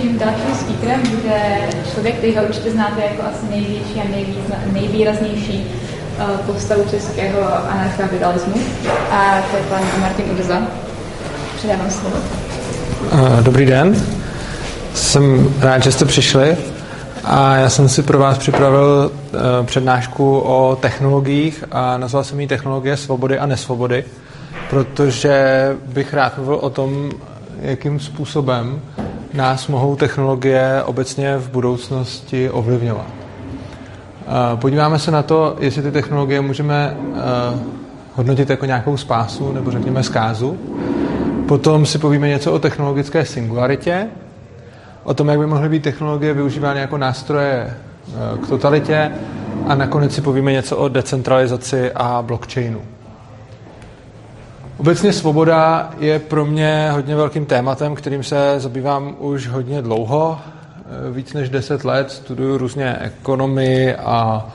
naším dalším speakerem bude člověk, který ho určitě znáte jako asi největší a nejvýzna, nejvýraznější uh, postavu českého anarchokapitalismu. A to je pan Martin Udza. Předávám slovo. Dobrý den. Jsem rád, že jste přišli. A já jsem si pro vás připravil uh, přednášku o technologiích a nazval jsem ji Technologie svobody a nesvobody, protože bych rád mluvil o tom, jakým způsobem nás mohou technologie obecně v budoucnosti ovlivňovat. Uh, podíváme se na to, jestli ty technologie můžeme uh, hodnotit jako nějakou spásu nebo řekněme zkázu. Potom si povíme něco o technologické singularitě, o tom, jak by mohly být technologie využívány jako nástroje eh, k totalitě a nakonec si povíme něco o decentralizaci a blockchainu. Obecně svoboda je pro mě hodně velkým tématem, kterým se zabývám už hodně dlouho. Eh, víc než 10 let studuju různě ekonomii a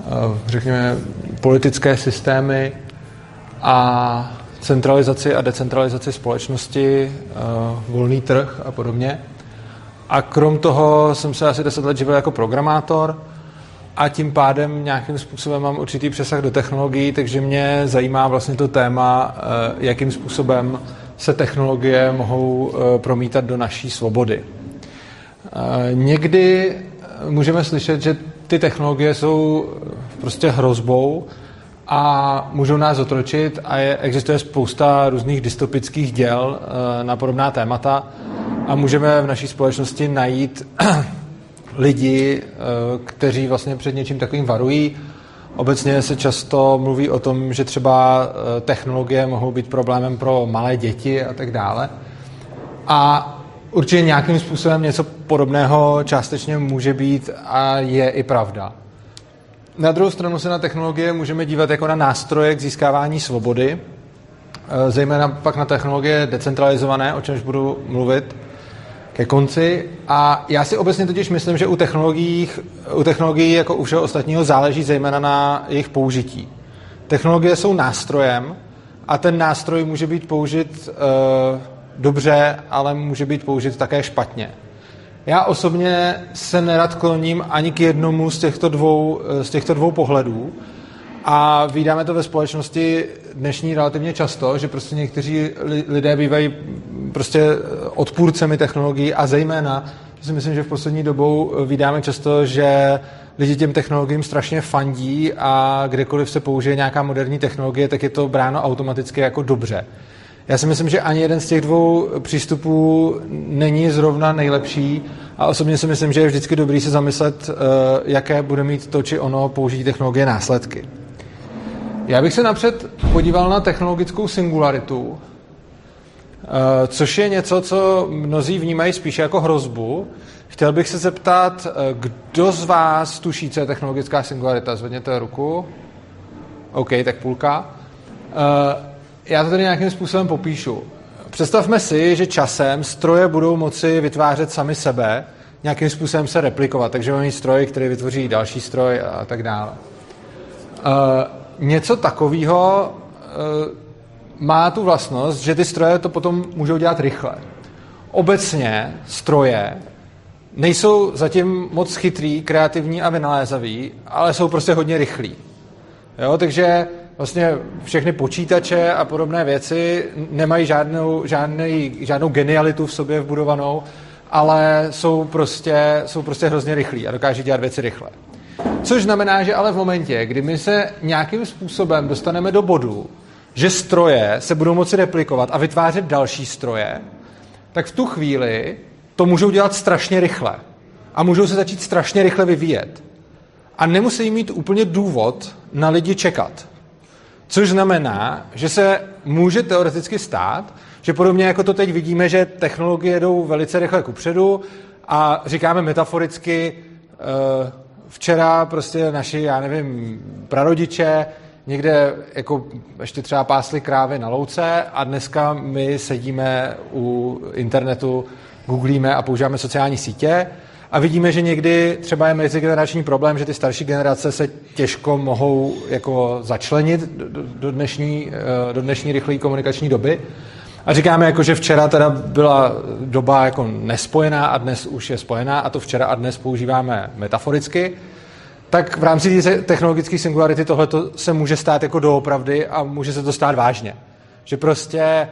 eh, řekněme politické systémy a centralizaci a decentralizaci společnosti, volný trh a podobně. A krom toho jsem se asi deset let živil jako programátor a tím pádem nějakým způsobem mám určitý přesah do technologií, takže mě zajímá vlastně to téma, eh, jakým způsobem se technologie mohou eh, promítat do naší svobody. Eh, někdy můžeme slyšet, že ty technologie jsou prostě hrozbou a můžou nás otročit a je, existuje spousta různých dystopických děl na podobná témata a můžeme v naší společnosti najít lidi, eh, kteří vlastně před něčím takovým varují. Obecně se často mluví o tom, že třeba eh, technologie mohou být problémem pro malé děti a tak dále. A určitě nějakým způsobem něco podobného částečně může být a je i pravda. Na druhou stranu se na technologie můžeme dívat jako na nástroje k získávání svobody, eh, zejména pak na technologie decentralizované, o čemž budu mluvit, ke konci. A já si obecně totiž myslím, že u technologií, u technologií jako u všeho ostatního záleží zejména na jejich použití. Technologie jsou nástrojem a ten nástroj může být použit uh, dobře, ale může být použit také špatně. Já osobně se nerad kloním ani k jednomu z těchto dvou, eh, z těchto dvou pohledů, a vydáme to ve společnosti dnešní relativně často, že prostě někteří lidé bývají prostě odpůrcemi technologií a zejména si myslím, že v poslední dobou vydáme často, že lidi těm technologiím strašně fandí a kdekoliv se použije nějaká moderní technologie, tak je to bráno automaticky jako dobře. Já si myslím, že ani jeden z těch dvou přístupů není zrovna nejlepší a osobně si myslím, že je vždycky dobrý se zamyslet, eh, jaké bude mít to či ono použití technologie následky. Já bych se napřed podíval na technologickou singularitu, eh, což je něco, co mnozí vnímají spíše jako hrozbu. Chtěl bych se zeptat, eh, kdo z vás tuší, co je technologická singularita? Zvedněte ruku. OK, tak půlka. Eh, já to tady nějakým způsobem popíšu. Představme si, že časem stroje budou moci vytvářet sami sebe, nějakým způsobem se replikovat, takže mají stroj, který vytvoří další stroj a tak dále něco takového eh, má tu vlastnost, že ty stroje to potom můžou dělat rychle. Obecně stroje nejsou zatím moc chytrý, kreativní a vynalézavý, ale jsou prostě hodně rychlí. Jo, takže vlastně všechny počítače a podobné věci nemají žádnou, žádný, žádnou genialitu v sobě vbudovanou, ale jsou prostě, jsou prostě hrozně rychlí a dokáží dělat věci rychle. Což znamená, že ale v momentě, kdy my se nějakým způsobem dostaneme do bodu, že stroje se budou moci replikovat a vytvářet další stroje, tak v tu chvíli to můžou dělat strašně rychle. A můžou se začít strašně rychle vyvíjet. A nemusí mít úplně důvod na lidi čekat. Což znamená, že se může teoreticky stát, že podobně jako to teď vidíme, že technologie jdou velice rychle kupředu a říkáme metaforicky, uh, včera prostě naši, já nevím, prarodiče někde jako ještě třeba pásli krávy na louce a dneska my sedíme u internetu, googlíme a používáme sociální sítě a vidíme, že někdy třeba je mezigenerační problém, že ty starší generace se těžko mohou jako začlenit do, dnešní, eh, do dnešní rychlé komunikační doby. A říkáme, jako, že včera teda byla doba jako nespojená a dnes už je spojená a to včera a dnes používáme metaforicky, tak v rámci technologické singularity tohle se může stát jako doopravdy a může se to stát vážně. Že prostě,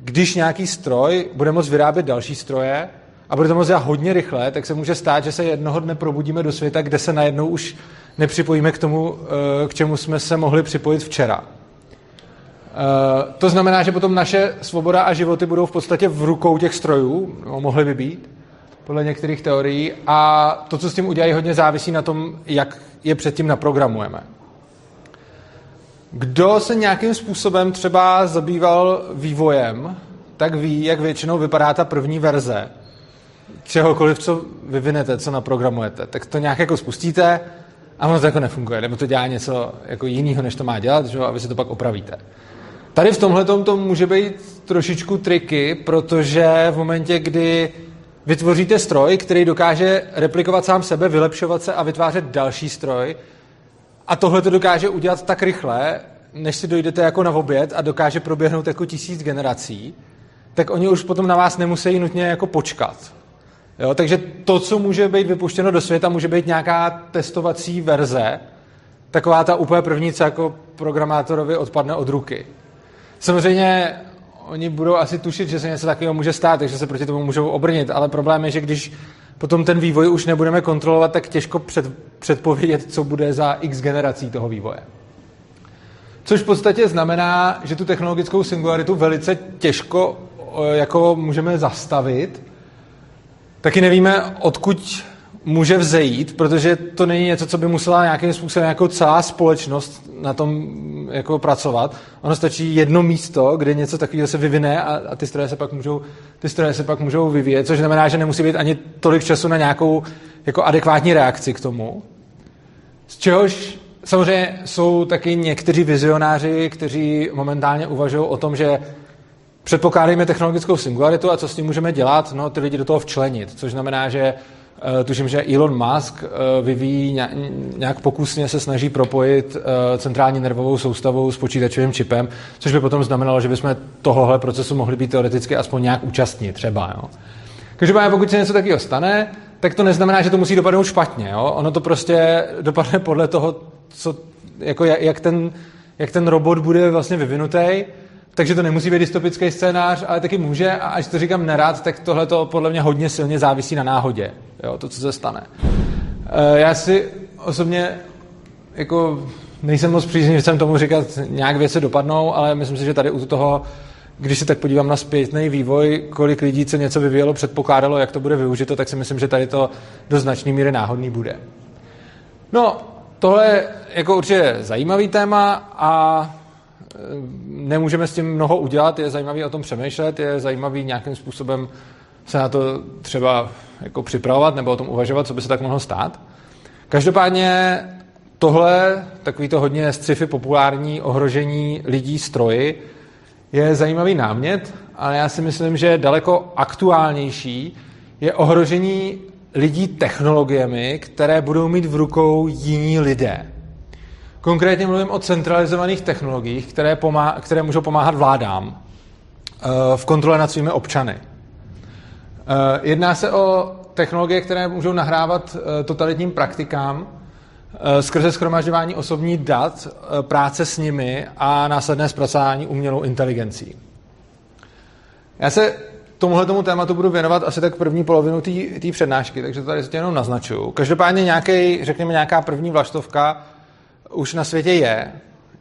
když nějaký stroj bude moct vyrábět další stroje a bude to moct dělat hodně rychle, tak se může stát, že se jednoho dne probudíme do světa, kde se najednou už nepřipojíme k tomu, eh, k čemu jsme se mohli připojit včera. Eh, to znamená, že potom naše svoboda a životy budou v podstatě v rukou těch strojů, mohly by být, podle některých teorií, a to, co s tím udělají, hodně závisí na tom, jak je předtím naprogramujeme. Kdo se nějakým způsobem třeba zabýval vývojem, tak ví, jak většinou vypadá ta první verze čehokoliv, co vyvinete, co naprogramujete. Tak to nějak jako spustíte a ono to jako nefunguje, nebo to dělá něco jako jiného, než to má dělat, že? a vy si to pak opravíte. Tady v tomhle to může být trošičku triky, protože v momentě, kdy vytvoříte stroj, který dokáže replikovat sám sebe, vylepšovat se a vytvářet další stroj, a tohle to dokáže udělat tak rychle, než si dojdete jako na oběd a dokáže proběhnout jako tisíc generací, tak oni už potom na vás nemusí nutně jako počkat. Jo, takže to, co může být vypuštěno do světa, může být nějaká testovací verze, taková ta úplně první, co jako programátorovi odpadne od ruky. Samozřejmě oni budou asi tušit, že se něco takového může stát, takže se proti tomu můžou obrnit, ale problém je, že když potom ten vývoj už nebudeme kontrolovat, tak těžko před, předpovědět, co bude za x generací toho vývoje. Což v podstatě znamená, že tu technologickou singularitu velice těžko jako můžeme zastavit. Taky nevíme, odkud může vzejít, protože to není něco, co by musela nějakým způsobem jako celá společnost na tom jako pracovat. Ono stačí jedno místo, kde něco takového se vyvine a, a ty, stroje se pak můžou, ty stroje se pak můžou vyvíjet, což znamená, že nemusí být ani tolik času na nějakou jako adekvátní reakci k tomu. Z čehož samozřejmě jsou taky někteří vizionáři, kteří momentálně uvažují o tom, že předpokládáme technologickou singularitu a co s tím můžeme dělat, no ty lidi do toho včlenit, což znamená, že tuším, že Elon Musk eh, vyvíjí nějak pokusně se snaží propojit eh, centrální nervovou soustavou s počítačovým čipem, což by potom znamenalo, že bychom tohohle procesu mohli být teoreticky aspoň nějak účastní třeba. Jo. Každopádně pokud se něco takového stane, tak to neznamená, že to musí dopadnout špatně. Jo? Ono to prostě dopadne podle toho, co, jako jak, ten, jak ten robot bude vlastně vyvinutý takže to nemusí být dystopický scénář, ale taky může. A až to říkám nerad, tak tohle to podle mě hodně silně závisí na náhodě. Jo, to, co se stane. E, já si osobně jako nejsem moc příznivcem tomu říkat, nějak věci dopadnou, ale myslím si, že tady u toho, když se tak podívám na zpětný vývoj, kolik lidí, co něco vyvíjelo, předpokládalo, jak to bude využito, tak si myslím, že tady to do značné míry náhodný bude. No, tohle je jako určitě zajímavý téma a nemůžeme s tím mnoho udělat, je zajímavý o tom přemýšlet, je zajímavý nějakým způsobem se na to třeba jako připravovat nebo o tom uvažovat, co by se tak mohlo stát. Každopádně tohle, takový to hodně sci-fi populární ohrožení lidí stroji, je zajímavý námět, ale já si myslím, že daleko aktuálnější je ohrožení lidí technologiemi, které budou mít v rukou jiní lidé. Konkrétně mluvím o centralizovaných technologiích, které, pomá- které můžou pomáhat vládám uh, v kontrole nad svými občany. Uh, jedná se o technologie, které můžou nahrávat uh, totalitním praktikám skrze schromažďování osobních dat, práce s nimi a následné zpracování umělou inteligencí. Já se tomuhle tomu tématu budu věnovat asi tak první polovinu té přednášky, takže to tady jenom naznačuju. Každopádně nějaký, řekněme nějaká první vlaštovka už na světě je.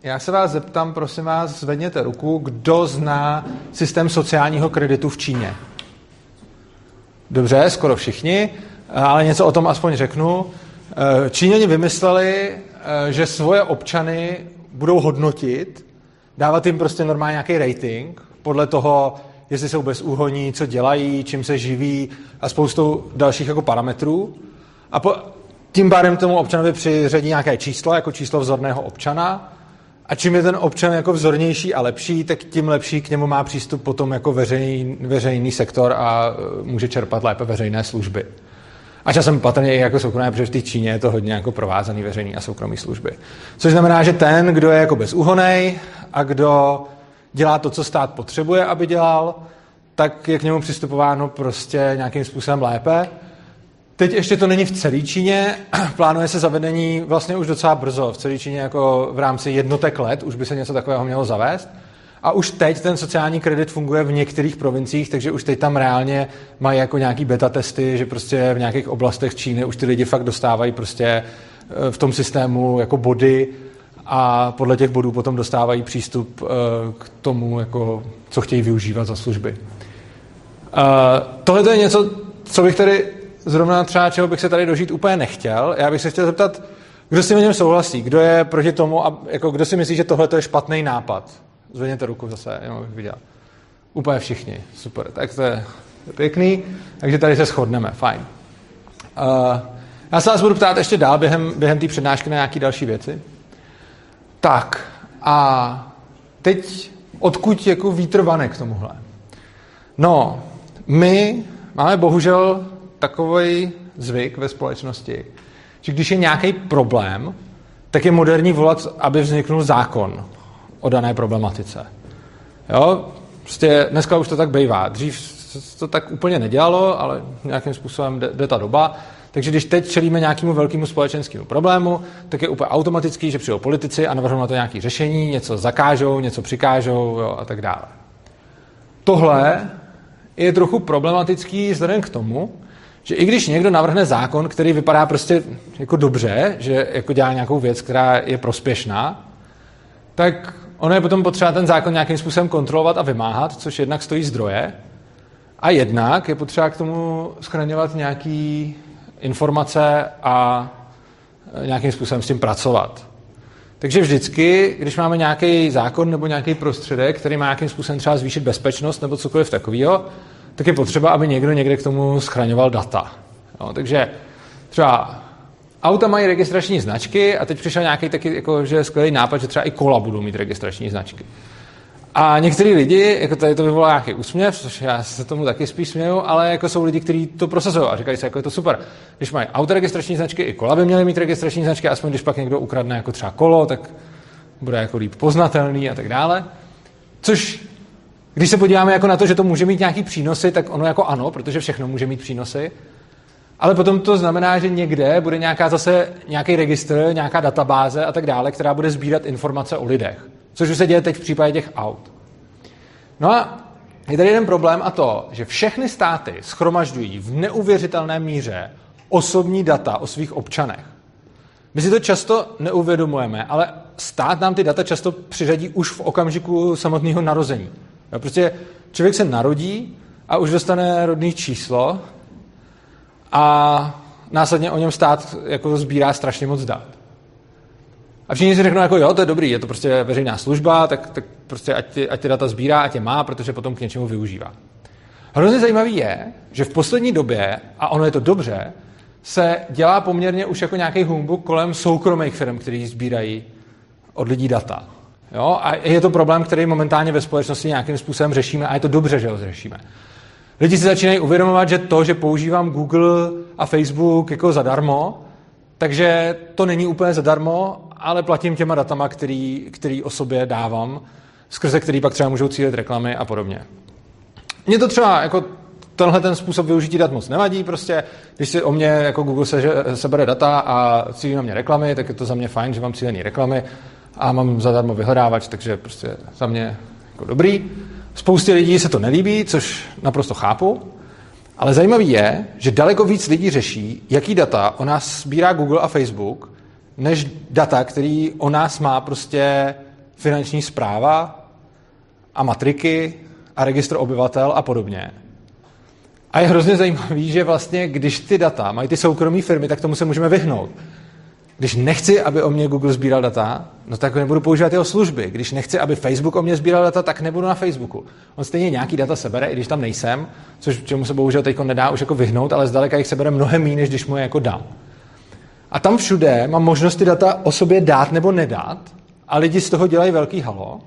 Já se vás zeptám, prosím vás, zvedněte ruku, kdo zná systém sociálního kreditu v Číně. Dobře, skoro všichni, ale něco o tom aspoň řeknu. Číňani vymysleli, že svoje občany budou hodnotit, dávat jim prostě normálně nějaký rating podle toho, jestli jsou bezúhoní, co dělají, čím se živí a spoustou dalších jako parametrů. A po, tím pádem tomu občanovi přiřadí nějaké číslo, jako číslo vzorného občana. A čím je ten občan jako vzornější a lepší, tak tím lepší k němu má přístup potom jako veřejný, veřejný sektor a e, může čerpat lépe veřejné služby. A časem patrně i jako soukromé, protože v té Číně je to hodně jako provázaný veřejný a soukromý služby. Což znamená, že ten, kdo je jako bezúhonej a kdo dělá to, co stát potřebuje, aby dělal, tak je k němu přistupováno prostě nějakým způsobem lépe. Teď ještě to není v celé Číně, plánuje se zavedení vlastně už docela brzo, v celé Číně jako v rámci jednotek let, už by se něco takového mělo zavést. A už teď ten sociální kredit funguje v některých provinciích, takže už teď tam reálně mají jako nějaký beta testy, že prostě v nějakých oblastech Číny už ty lidi fakt dostávají prostě eh, v tom systému jako body a podle těch bodů potom dostávají přístup eh, k tomu, jako, co chtějí využívat za služby. Eh, tohle je něco, co bych tady zrovna třeba, čeho bych se tady dožít úplně nechtěl. Já bych se chtěl zeptat, kdo si o něm souhlasí, kdo je proti tomu, a jako kdo si myslí, že tohle je špatný nápad. Zvedněte ruku zase, jenom bych viděl. Úplně všichni, super. Tak to je pěkný, takže tady se shodneme, fajn. Uh, já se vás budu ptát ještě dál během, během té přednášky na nějaké další věci. Tak, a teď odkud jako vítr vane k tomuhle? No, my máme bohužel takový zvyk ve společnosti, že když je nějaký problém, tak je moderní volat, aby vzniknul zákon o dané problematice. Jo? Prostě dneska už to tak bývá. Dřív to tak úplně nedělalo, ale nějakým způsobem jde, jde ta doba. Takže když teď čelíme nějakému velkému společenskému problému, tak je úplně automatický, že přijdou politici a navrhnou na to nějaké řešení, něco zakážou, něco přikážou jo, a tak dále. Tohle je trochu problematický vzhledem k tomu, že i když někdo navrhne zákon, který vypadá prostě jako dobře, že jako dělá nějakou věc, která je prospěšná, tak ono je potom potřeba ten zákon nějakým způsobem kontrolovat a vymáhat, což jednak stojí zdroje, a jednak je potřeba k tomu schraňovat nějaký informace a nějakým způsobem s tím pracovat. Takže vždycky, když máme nějaký zákon nebo nějaký prostředek, který má nějakým způsobem třeba zvýšit bezpečnost nebo cokoliv takového, tak je potřeba, aby někdo někde k tomu schraňoval data. No, takže třeba auta mají registrační značky a teď přišel nějaký taky jako, že skvělý nápad, že třeba i kola budou mít registrační značky. A některý lidi, jako tady to vyvolá nějaký úsměv, což já se tomu taky spíš směju, ale jako jsou lidi, kteří to prosazují a říkají si, jako je to super. Když mají auto registrační značky, i kola by měly mít registrační značky, aspoň když pak někdo ukradne jako třeba kolo, tak bude jako líp poznatelný a tak dále. Což když se podíváme jako na to, že to může mít nějaký přínosy, tak ono jako ano, protože všechno může mít přínosy. Ale potom to znamená, že někde bude nějaká zase nějaký registr, nějaká databáze a tak dále, která bude sbírat informace o lidech. Což už se děje teď v případě těch aut. No a je tady jeden problém a to, že všechny státy schromažďují v neuvěřitelné míře osobní data o svých občanech. My si to často neuvědomujeme, ale stát nám ty data často přiřadí už v okamžiku samotného narození. Jo, prostě člověk se narodí a už dostane rodné číslo a následně o něm stát jako sbírá strašně moc dat. A všichni si řeknou, jako jo, to je dobrý, je to prostě veřejná služba, tak, tak prostě ať ty, ať ty data sbírá, ať je má, protože potom k něčemu využívá. Hrozně zajímavý je, že v poslední době, a ono je to dobře, se dělá poměrně už jako nějaký humbuk kolem soukromých firm, který sbírají od lidí data. Jo? A je to problém, který momentálně ve společnosti nějakým způsobem řešíme a je to dobře, že ho řešíme. Lidi si začínají uvědomovat, že to, že používám Google a Facebook jako zadarmo, takže to není úplně zadarmo, ale platím těma datama, který, který o sobě dávám, skrze který pak třeba můžou cílit reklamy a podobně. Mně to třeba jako tenhle ten způsob využití dat moc nevadí, prostě když si o mě jako Google se, sebere data a cílí na mě reklamy, tak je to za mě fajn, že mám cílené reklamy a mám zadarmo vyhledávač, takže prostě za mě jako dobrý. Spoustě lidí se to nelíbí, což naprosto chápu, ale zajímavý je, že daleko víc lidí řeší, jaký data o nás sbírá Google a Facebook, než data, který o nás má prostě finanční zpráva a matriky a registr obyvatel a podobně. A je hrozně zajímavý, že vlastně, když ty data mají ty soukromé firmy, tak tomu se můžeme vyhnout. Když nechci, aby o mě Google sbíral data, no tak nebudu používat jeho služby. Když nechci, aby Facebook o mě sbíral data, tak nebudu na Facebooku. On stejně nějaký data sebere, i když tam nejsem, což čemu se bohužel teď nedá už jako vyhnout, ale zdaleka jich sebere mnohem méně, než když mu je jako dám. A tam všude mám možnost ty data o sobě dát nebo nedat a lidi z toho dělají velký halo.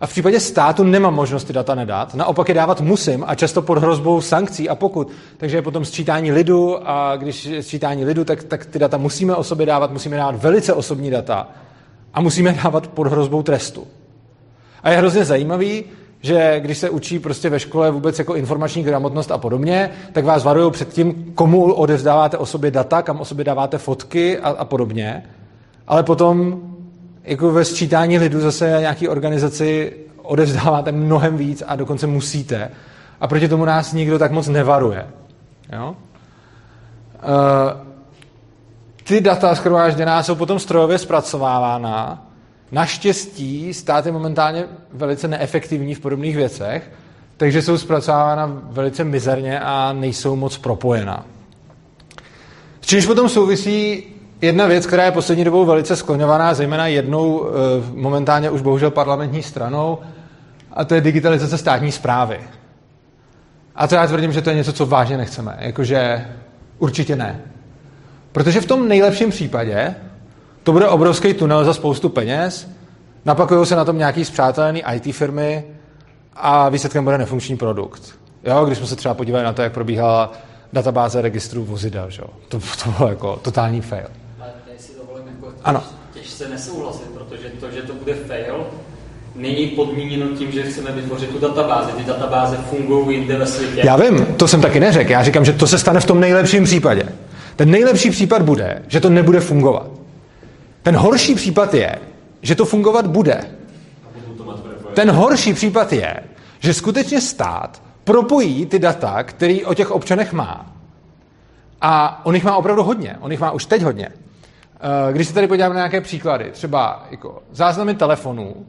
A v případě státu nemám možnost ty data nedat, naopak je dávat musím a často pod hrozbou sankcí a pokud. Takže je potom sčítání lidu a když je sčítání lidu, tak, tak ty data musíme o sobě dávat, musíme dávat velice osobní data a musíme dávat pod hrozbou trestu. A je hrozně zajímavý, že když se učí prostě ve škole vůbec jako informační gramotnost a podobně, tak vás varují před tím, komu odevzdáváte o sobě data, kam o sobě dáváte fotky a, a podobně. Ale potom jako ve sčítání lidu zase nějaký organizaci odevzdáváte mnohem víc a dokonce musíte. A proti tomu nás nikdo tak moc nevaruje. Jo? Uh, ty data schromážděná jsou potom strojově zpracovávána. Naštěstí stát je momentálně velice neefektivní v podobných věcech, takže jsou zpracovávána velice mizerně a nejsou moc propojená. Čímž potom souvisí jedna věc, která je poslední dobou velice skloňovaná, zejména jednou eh, momentálně už bohužel parlamentní stranou, a to je digitalizace státní zprávy. A to já tvrdím, že to je něco, co vážně nechceme. Jakože určitě ne. Protože v tom nejlepším případě to bude obrovský tunel za spoustu peněz, napakují se na tom nějaký zpřátelený IT firmy a výsledkem bude nefunkční produkt. Jo, když jsme se třeba podívali na to, jak probíhala databáze registrů vozidel, že? To, to bylo jako totální fail. Ale tady si dovolím jako ano. těžce nesouhlasit, protože to, že to bude fail, není podmíněno tím, že chceme vytvořit tu databázi. Ty databáze fungují jinde ve světě. Já vím, to jsem taky neřekl. Já říkám, že to se stane v tom nejlepším případě. Ten nejlepší případ bude, že to nebude fungovat. Ten horší případ je, že to fungovat bude. Ten horší případ je, že skutečně stát propojí ty data, který o těch občanech má. A on jich má opravdu hodně. On jich má už teď hodně. Eh, když se tady podíváme na nějaké příklady, třeba jako záznamy telefonů,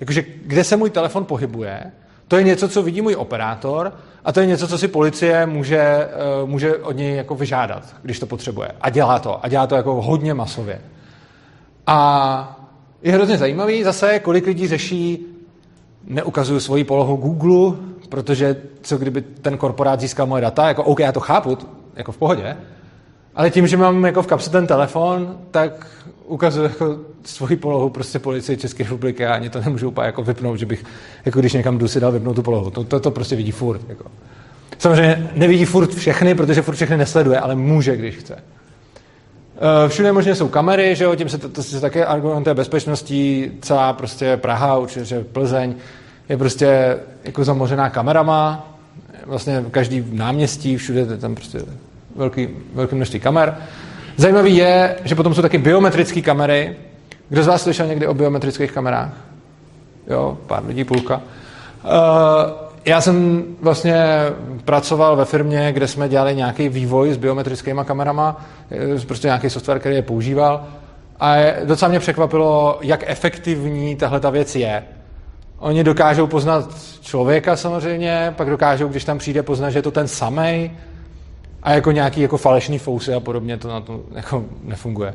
jakože kde se můj telefon pohybuje, to je něco, co vidí můj operátor a to je něco, co si policie může, eh, může od něj jako vyžádat, když to potřebuje. A dělá to. A dělá to jako hodně masově. A je hrozně zajímavý zase, kolik lidí řeší, neukazuju svoji polohu Google, protože co kdyby ten korporát získal moje data, jako OK, já to chápu, jako v pohodě, ale tím, že mám jako v kapse ten telefon, tak ukazuju jako svoji polohu prostě policii České republiky a ani to nemůžu úplně jako vypnout, že bych, jako když někam jdu si dal vypnout tu polohu. To, to, to prostě vidí furt. Jako. Samozřejmě nevidí furt všechny, protože furt všechny nesleduje, ale může, když chce. Eh, všude možně jsou kamery, že jo, tím se, to, to se také argumentuje bezpečností, celá prostě Praha, určitě Plzeň, je prostě jako zamořená kamerama, vlastně každý náměstí, všude je tam prostě velký, velký množství kamer. Zajímavý je, že potom jsou taky biometrické kamery. Kdo z vás slyšel někdy o biometrických kamerách? Jo, pár lidí, půlka. Uh, já jsem vlastně pracoval ve firmě, kde jsme dělali nějaký vývoj s biometrickými kamerama, eh, prostě nějaký software, který je používal. A docela mě překvapilo, jak efektivní tahle ta věc je. Oni dokážou poznat člověka samozřejmě, pak dokážou, když tam přijde, poznat, že je to ten samej a jako nějaký jako falešný fousy a podobně to na to jako nefunguje.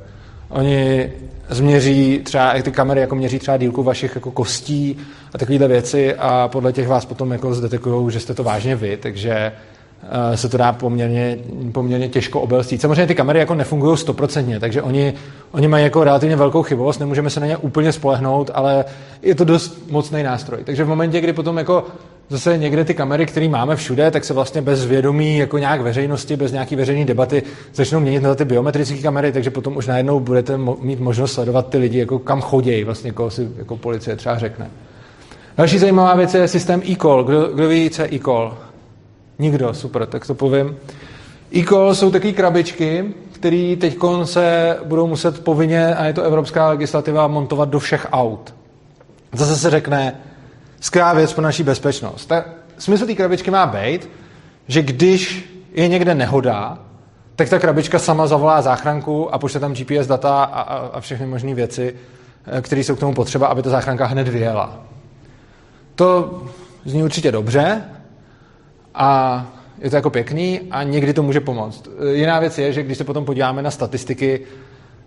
Oni změří třeba, ty kamery jako měří třeba dílku vašich jako kostí a takovéhle věci a podle těch vás potom jako zdetekují, že jste to vážně vy, takže se to dá poměrně, poměrně těžko obelstít. Samozřejmě ty kamery jako nefungují stoprocentně, takže oni, oni mají jako relativně velkou chybovost, nemůžeme se na ně úplně spolehnout, ale je to dost mocný nástroj. Takže v momentě, kdy potom jako zase někde ty kamery, které máme všude, tak se vlastně bez vědomí jako nějak veřejnosti, bez nějaký veřejné debaty začnou měnit na ty biometrické kamery, takže potom už najednou budete mít možnost sledovat ty lidi, jako kam chodí, vlastně koho si jako policie třeba řekne. Další zajímavá věc je systém e-call. Kdo, kdo ví, co je e-call? Nikdo, super, tak to povím. E-call jsou takové krabičky, které teď se budou muset povinně, a je to evropská legislativa, montovat do všech aut. Zase se řekne, skvělá věc pro naší bezpečnost. Ta, smysl té krabičky má být, že když je někde nehoda, tak ta krabička sama zavolá záchranku a pošle tam GPS data a, a, a všechny možné věci, eh, které jsou k tomu potřeba, aby ta záchranka hned vyjela. To zní určitě dobře a je to jako pěkný a někdy to může pomoct. Eh, jiná věc je, že když se potom podíváme na statistiky,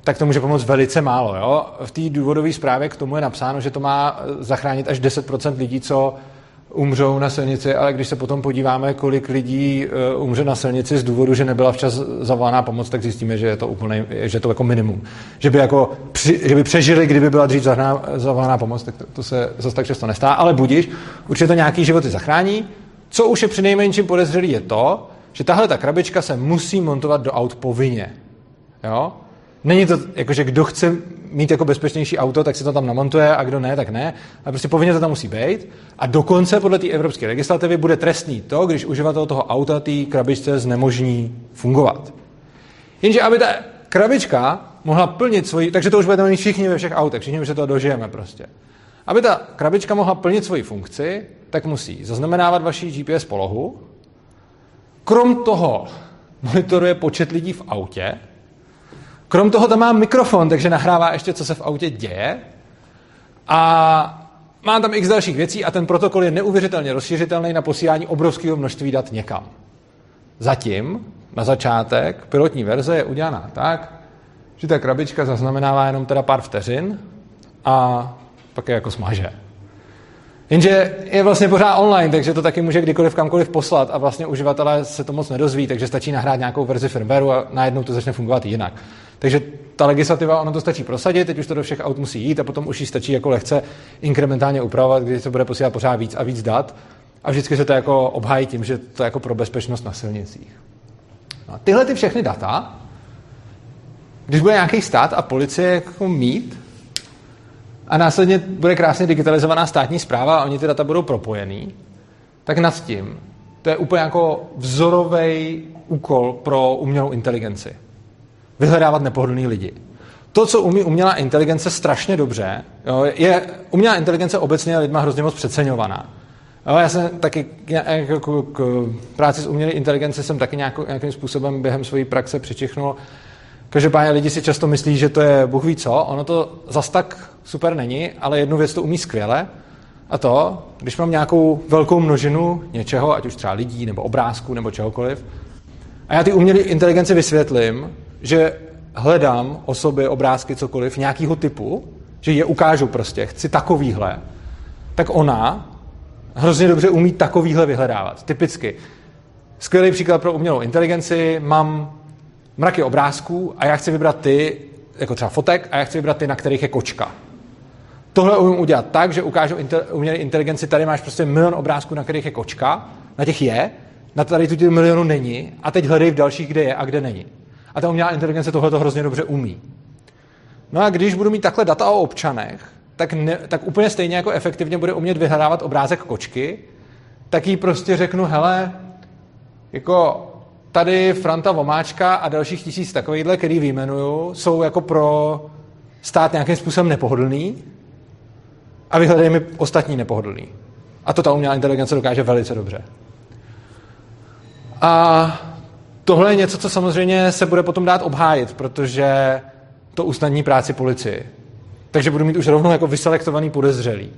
tak to může pomoct velice málo. Jo? V té důvodové zprávě k tomu je napsáno, že to má eh, zachránit až 10% lidí, co umřou na silnici, ale když se potom podíváme, kolik lidí uh, umře na silnici z důvodu, že nebyla včas zavolána pomoc, tak zjistíme, že je to úplně, že to jako minimum. Že by, jako že by přežili, kdyby byla dřív zavolána pomoc, tak to, to se zase tak často nestá, ale budíš, určitě to nějaký životy zachrání. Co už je při nejmenším podezřelý je to, že tahle ta krabička se musí montovat do aut povinně. Jo? Není to, jakože kdo chce mít jako bezpečnější auto, tak se to tam namontuje a kdo ne, tak ne. A prostě povinně to tam musí být. A dokonce podle té evropské legislativy bude trestný to, když uživatel toho auta té krabičce znemožní fungovat. Jenže aby ta krabička mohla plnit svoji, takže to už budeme mít všichni ve všech autech, všichni už se to dožijeme prostě. Aby ta krabička mohla plnit svoji funkci, tak musí zaznamenávat vaši GPS polohu. Krom toho monitoruje počet lidí v autě. Krom toho tam má mikrofon, takže nahrává ještě, co se v autě děje. A má tam x dalších věcí a ten protokol je neuvěřitelně rozšířitelný na posílání obrovského množství dat někam. Zatím, na začátek, pilotní verze je udělaná tak, že ta krabička zaznamenává jenom teda pár vteřin a pak je jako smaže. Jenže je vlastně pořád online, takže to taky může kdykoliv kamkoliv poslat a vlastně uživatelé se to moc nedozví, takže stačí nahrát nějakou verzi firmwareu a najednou to začne fungovat jinak. Takže ta legislativa, ono to stačí prosadit, teď už to do všech aut musí jít a potom už ji stačí jako lehce inkrementálně upravovat, když se bude posílat pořád víc a víc dat a vždycky se to jako obhájí tím, že to jako pro bezpečnost na silnicích. No a tyhle ty všechny data, když bude nějaký stát a policie jako mít, a následně bude krásně digitalizovaná státní zpráva a oni ty data budou propojený, tak nad tím to je úplně jako vzorový úkol pro umělou inteligenci. Vyhledávat nepohodlný lidi. To, co umí umělá inteligence strašně dobře, jo, je umělá inteligence obecně lidma hrozně moc přeceňovaná. Jo, já jsem taky jako k, k práci s umělé inteligence jsem taky nějakou, nějakým způsobem během své praxe přičichnul. Každopádně lidi si často myslí, že to je Bůh ví co. Ono to zas tak super není, ale jednu věc to umí skvěle. A to, když mám nějakou velkou množinu něčeho, ať už třeba lidí, nebo obrázků, nebo čehokoliv, a já ty umělé inteligenci vysvětlím, že hledám osoby, obrázky, cokoliv, nějakého typu, že je ukážu prostě, chci takovýhle, tak ona hrozně dobře umí takovýhle vyhledávat. Typicky. Skvělý příklad pro umělou inteligenci, mám mraky obrázků a já chci vybrat ty, jako třeba fotek, a já chci vybrat ty, na kterých je kočka. Tohle umím udělat tak, že ukážu umělé inteligenci, tady máš prostě milion obrázků, na kterých je kočka, na těch je, na tady tu milionu není a teď hledej v dalších, kde je a kde není. A ta umělá inteligence tohle to hrozně dobře umí. No a když budu mít takhle data o občanech, tak, ne, tak úplně stejně jako efektivně bude umět vyhledávat obrázek kočky, tak jí prostě řeknu, hele, jako tady Franta Vomáčka a dalších tisíc takovýchhle, který vyjmenuju, jsou jako pro stát nějakým způsobem nepohodlný a vyhledej mi ostatní nepohodlný. A to ta umělá inteligence dokáže velice dobře. A tohle je něco, co samozřejmě se bude potom dát obhájit, protože to usnadní práci policii. Takže budu mít už rovnou jako vyselektovaný podezřelý.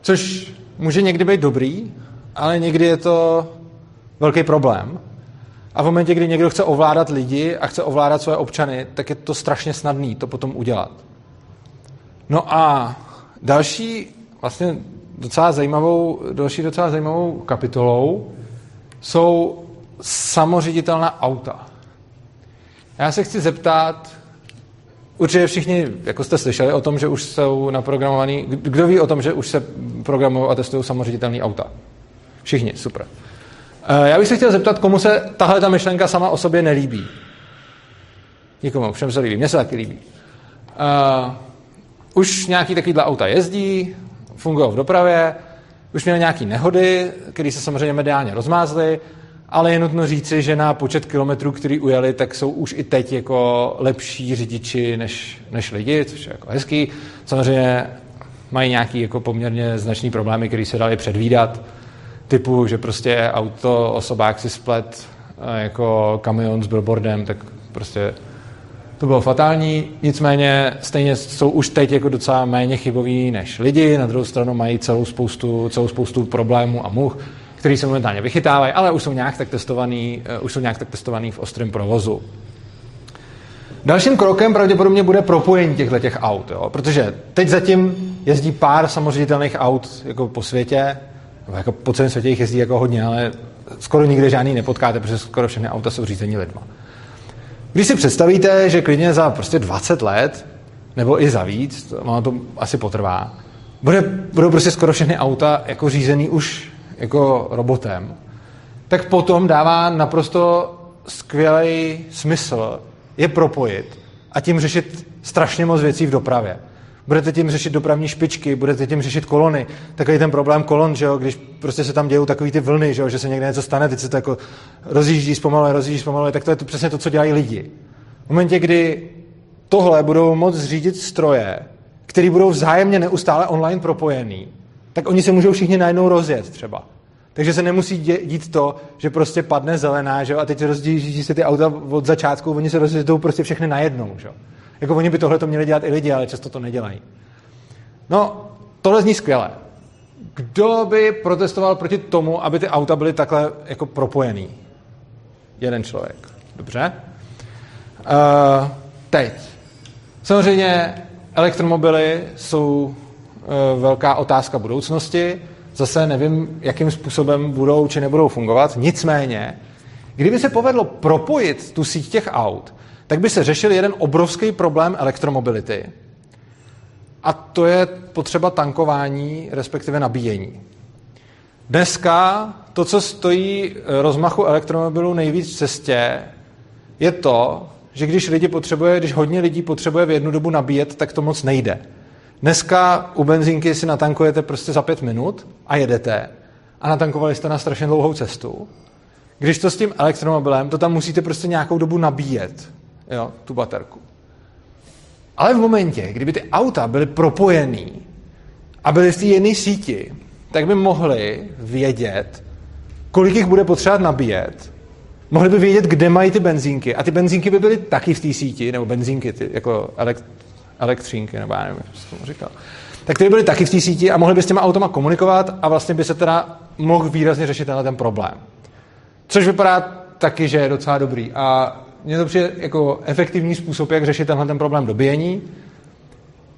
Což může někdy být dobrý, ale někdy je to velký problém. A v momentě, kdy někdo chce ovládat lidi a chce ovládat své občany, tak je to strašně snadný to potom udělat. No a další vlastně docela zajímavou, další docela zajímavou kapitolou jsou samoředitelná auta. Já se chci zeptat, určitě všichni, jako jste slyšeli o tom, že už jsou naprogramovaný, kdo ví o tom, že už se programují a testují samoředitelné auta? Všichni, super. Eh, já bych se chtěl zeptat, komu se tahle ta myšlenka sama o sobě nelíbí. Nikomu, všem se líbí. Mně se taky líbí. Uh, už nějaký takovýhle auta jezdí, fungují v dopravě, už měli nějaké nehody, které se samozřejmě mediálně rozmázly, ale je nutno říci, že na počet kilometrů, který ujeli, tak jsou už i teď jako lepší řidiči než, než lidi, což je jako hezký. Samozřejmě mají nějaký jako poměrně značný problémy, které se dali předvídat typu, že prostě auto, osobák si splet eh, jako kamion s billboardem, tak prostě to bylo fatální, nicméně stejně jsou už teď jako docela méně chyboví než lidi, na druhou stranu mají celou spoustu, celou spoustu problémů a much, který se momentálně vychytávají, ale už jsou nějak tak testovaný, uh, už jsou nějak tak testovaný v ostrém provozu. Dalším krokem pravděpodobně bude propojení těchto těch aut, jo? protože teď zatím jezdí pár samoředitelných aut jako po světě, jako po celém světě jich jezdí jako hodně, ale skoro nikde žádný nepotkáte, protože skoro všechny auta jsou řízení lidma. Když si představíte, že klidně za prostě 20 let, nebo i za víc, ono to asi potrvá, bude, budou prostě skoro všechny auta jako řízený už jako robotem, tak potom dává naprosto skvělý smysl je propojit a tím řešit strašně moc věcí v dopravě. Budete tím řešit dopravní špičky, budete tím řešit kolony. Takový ten problém kolon, že jo, když prostě se tam dějou takový ty vlny, že, jo, že se někde něco stane, teď se to jako rozjíždí zpomaluje, rozjíždí zpomaluje, tak to je to přesně to, co dělají lidi. V momentě, kdy tohle budou moc řídit stroje, které budou vzájemně neustále online propojený, tak oni se můžou všichni najednou rozjet třeba. Takže se nemusí dít to, že prostě padne zelená, že? a teď rozdíží se ty auta od začátku, oni se rozjedou prostě všechny najednou. Že? Jako oni by tohle to měli dělat i lidi, ale často to nedělají. No, tohle zní skvěle. Kdo by protestoval proti tomu, aby ty auta byly takhle jako propojený? Jeden člověk. Dobře. Uh, teď. Samozřejmě elektromobily jsou uh, velká otázka budoucnosti. Zase nevím, jakým způsobem budou či nebudou fungovat. Nicméně, kdyby se povedlo propojit tu síť těch aut, tak by se řešil jeden obrovský problém elektromobility. A to je potřeba tankování, respektive nabíjení. Dneska to, co stojí rozmachu elektromobilů nejvíc v cestě, je to, že když lidi potřebuje, když hodně lidí potřebuje v jednu dobu nabíjet, tak to moc nejde. Dneska u benzínky si natankujete prostě za pět minut a jedete. A natankovali jste na strašně dlouhou cestu. Když to s tím elektromobilem, to tam musíte prostě nějakou dobu nabíjet, jo, tu baterku. Ale v momentě, kdyby ty auta byly propojený a byly v té jedné síti, tak by mohli vědět, kolik jich bude potřebovat nabíjet, mohli by vědět, kde mají ty benzínky a ty benzínky by byly taky v té síti, nebo benzínky, ty, jako elekt, elektřínky, nebo já nevím, jak jsem říkal. Tak ty by byly taky v té síti a mohli by s těma automa komunikovat a vlastně by se teda mohl výrazně řešit tenhle ten problém. Což vypadá taky, že je docela dobrý. A mně to přijde jako efektivní způsob, jak řešit tenhle ten problém dobíjení.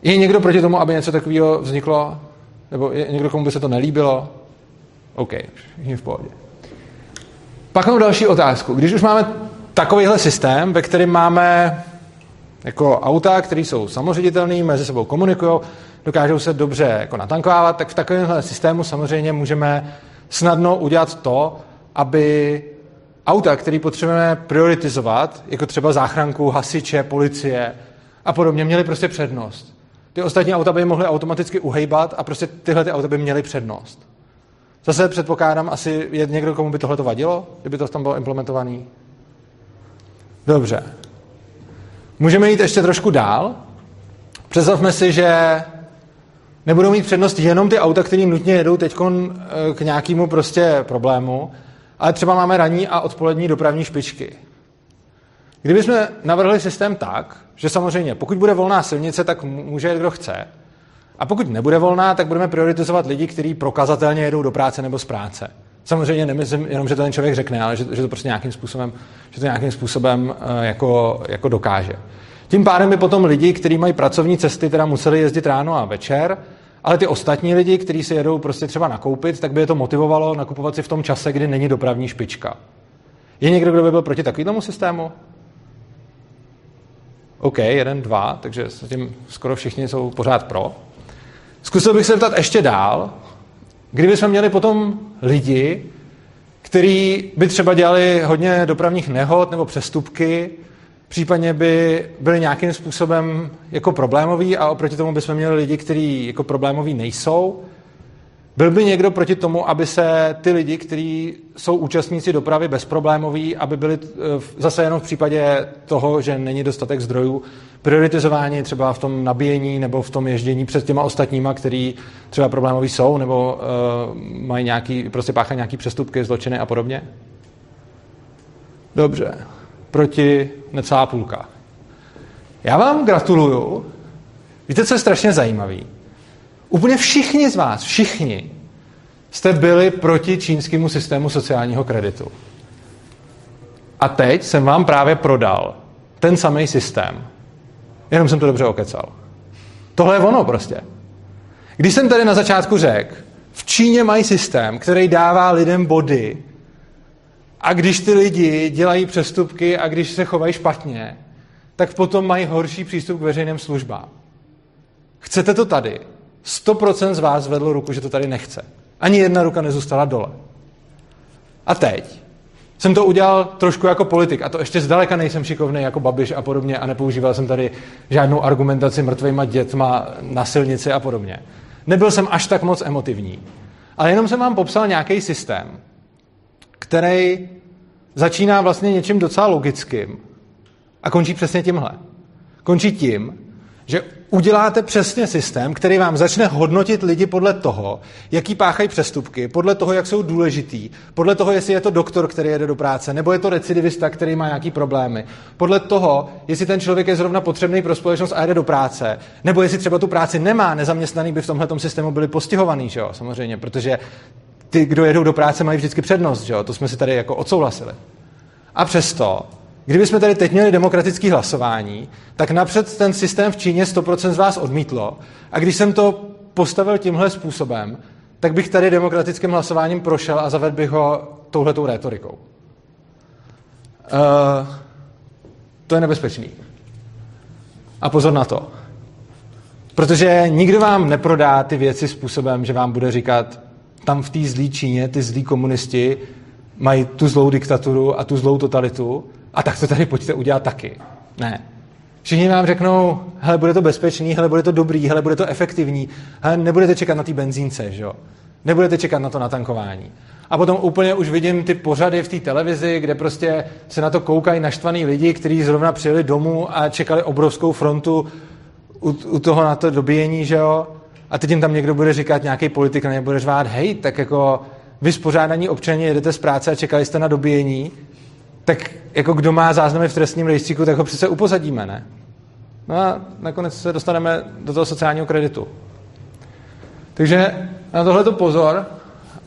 Je někdo proti tomu, aby něco takového vzniklo? Nebo je někdo, komu by se to nelíbilo? OK, všichni v pohodě. Pak mám další otázku. Když už máme takovýhle systém, ve kterém máme jako auta, které jsou samoředitelné, mezi sebou komunikují, dokážou se dobře jako natankovávat, tak v takovémhle systému samozřejmě můžeme snadno udělat to, aby auta, které potřebujeme prioritizovat, jako třeba záchranku, hasiče, policie a podobně, měly prostě přednost. Ty ostatní auta by mohly automaticky uhejbat a prostě tyhle ty auta by měly přednost. Zase předpokládám, asi je někdo, komu by tohle to vadilo, kdyby to tam bylo implementované. Dobře. Můžeme jít ještě trošku dál. Představme si, že nebudou mít přednost jenom ty auta, které nutně jedou teď eh, k nějakému prostě problému, ale třeba máme ranní a odpolední dopravní špičky. Kdybychom navrhli systém tak, že samozřejmě pokud bude volná silnice, tak může jet kdo chce, a pokud nebude volná, tak budeme prioritizovat lidi, kteří prokazatelně jedou do práce nebo z práce. Samozřejmě nemyslím jenom, že to ten člověk řekne, ale že, že to prostě nějakým způsobem, že to nějakým způsobem uh, jako, jako dokáže. Tím pádem by potom lidi, kteří mají pracovní cesty, teda museli jezdit ráno a večer, ale ty ostatní lidi, kteří se jedou prostě třeba nakoupit, tak by je to motivovalo nakupovat si v tom čase, kdy není dopravní špička. Je někdo, kdo by byl proti takovému systému? OK, jeden, dva, takže tím skoro všichni jsou pořád pro. Zkusil bych se zeptat ještě dál, kdyby jsme měli potom lidi, kteří by třeba dělali hodně dopravních nehod nebo přestupky, případně by byli nějakým způsobem jako problémoví a oproti tomu bychom měli lidi, kteří jako problémoví nejsou, byl by někdo proti tomu, aby se ty lidi, kteří jsou účastníci dopravy bezproblémoví, aby byli eh, zase jenom v případě toho, že není dostatek zdrojů, prioritizováni třeba v tom nabíjení nebo v tom ježdění před těma ostatníma, který třeba problémoví jsou nebo uh, mají nějaký, prostě páchají nějaký přestupky, zločiny a podobně? Dobře. Proti necelá půlka. Já vám gratuluju. Víte, co je strašně zajímavý? Úplně všichni z vás, všichni, jste byli proti čínskému systému sociálního kreditu. A teď jsem vám právě prodal ten samý systém. Jenom jsem to dobře okecal. Tohle je ono prostě. Když jsem tady na začátku řekl, v Číně mají systém, který dává lidem body a když ty lidi dělají přestupky a když se chovají špatně, tak potom mají horší přístup k veřejným službám. Chcete to tady? 100% z vás vedlo ruku, že to tady nechce. Ani jedna ruka nezůstala dole. A teď jsem to udělal trošku jako politik a to ještě zdaleka nejsem šikovný jako Babiš a podobně a nepoužíval jsem tady žádnou argumentaci mrtvýma dětma na silnici a podobně. Nebyl jsem až tak moc emotivní, ale jenom jsem vám popsal nějaký systém, který začíná vlastně něčím docela logickým a končí přesně tímhle. Končí tím, že uděláte přesně systém, který vám začne hodnotit lidi podle toho, jaký páchají přestupky, podle toho, jak jsou důležitý, podle toho, jestli je to doktor, který jede do práce, nebo je to recidivista, který má nějaký problémy, podle toho, jestli ten člověk je zrovna potřebný pro společnost a jede do práce, nebo jestli třeba tu práci nemá, nezaměstnaný by v tomhle systému byli postihovaný, že jo, samozřejmě, protože ty, kdo jedou do práce, mají vždycky přednost, že jo, to jsme si tady jako odsouhlasili. A přesto Kdybychom tady teď měli demokratické hlasování, tak napřed ten systém v Číně 100% z vás odmítlo. A když jsem to postavil tímhle způsobem, tak bych tady demokratickým hlasováním prošel a zavedl bych ho touhletou rétorikou. Uh, to je nebezpečný. A pozor na to. Protože nikdo vám neprodá ty věci způsobem, že vám bude říkat, tam v té zlé Číně ty zlí komunisti mají tu zlou diktaturu a tu zlou totalitu a tak to tady pojďte udělat taky. Ne. Všichni vám řeknou, hele, bude to bezpečný, hele, bude to dobrý, hele, bude to efektivní, hele, nebudete čekat na té benzínce, že jo? Nebudete čekat na to natankování. A potom úplně už vidím ty pořady v té televizi, kde prostě se na to koukají naštvaný lidi, kteří zrovna přijeli domů a čekali obrovskou frontu u, u toho na to dobíjení, že jo? A teď jim tam někdo bude říkat, nějaký politik na ně bude řvát, hej, tak jako vy spořádaní občané jedete z práce a čekali jste na dobíjení, tak jako kdo má záznamy v trestním rejstříku, tak ho přece upozadíme, ne? No a nakonec se dostaneme do toho sociálního kreditu. Takže na tohle to pozor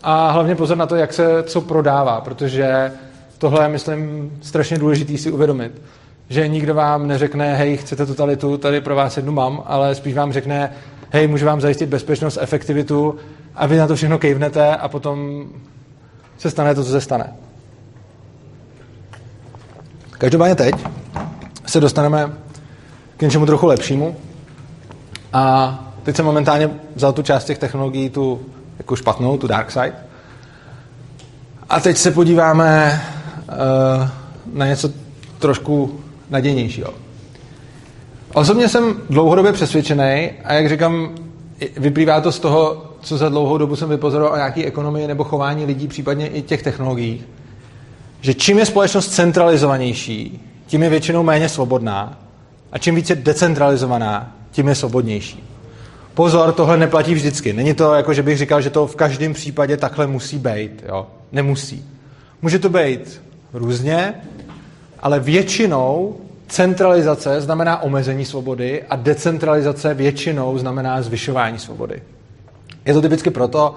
a hlavně pozor na to, jak se co prodává, protože tohle je, myslím, strašně důležité si uvědomit. Že nikdo vám neřekne, hej, chcete totalitu, tady pro vás jednu mám, ale spíš vám řekne, hej, můžu vám zajistit bezpečnost, efektivitu a vy na to všechno kejvnete a potom se stane to, co se stane. Každopádně teď se dostaneme k něčemu trochu lepšímu. A teď jsem momentálně vzal tu část těch technologií, tu jako špatnou, tu dark side. A teď se podíváme uh, na něco trošku nadějnějšího. Osobně jsem dlouhodobě přesvědčený a jak říkám, vyplývá to z toho, co za dlouhou dobu jsem vypozoroval o nějaké ekonomii nebo chování lidí, případně i těch technologií, že čím je společnost centralizovanější, tím je většinou méně svobodná a čím více decentralizovaná, tím je svobodnější. Pozor, tohle neplatí vždycky. Není to jako, že bych říkal, že to v každém případě takhle musí být. Jo? Nemusí. Může to být různě, ale většinou centralizace znamená omezení svobody a decentralizace většinou znamená zvyšování svobody. Je to typicky proto,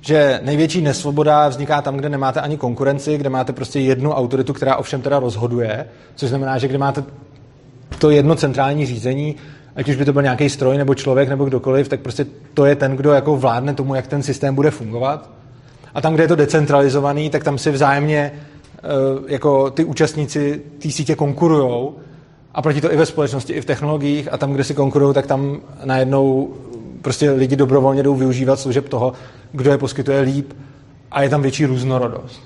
že největší nesvoboda vzniká tam, kde nemáte ani konkurenci, kde máte prostě jednu autoritu, která ovšem teda rozhoduje, což znamená, že kde máte to jedno centrální řízení, ať už by to byl nějaký stroj nebo člověk nebo kdokoliv, tak prostě to je ten, kdo jako vládne tomu, jak ten systém bude fungovat. A tam, kde je to decentralizovaný, tak tam si vzájemně jako ty účastníci té sítě konkurujou a platí to i ve společnosti, i v technologiích a tam, kde si konkurují, tak tam najednou prostě lidi dobrovolně jdou využívat služeb toho, kdo je poskytuje líp a je tam větší různorodost.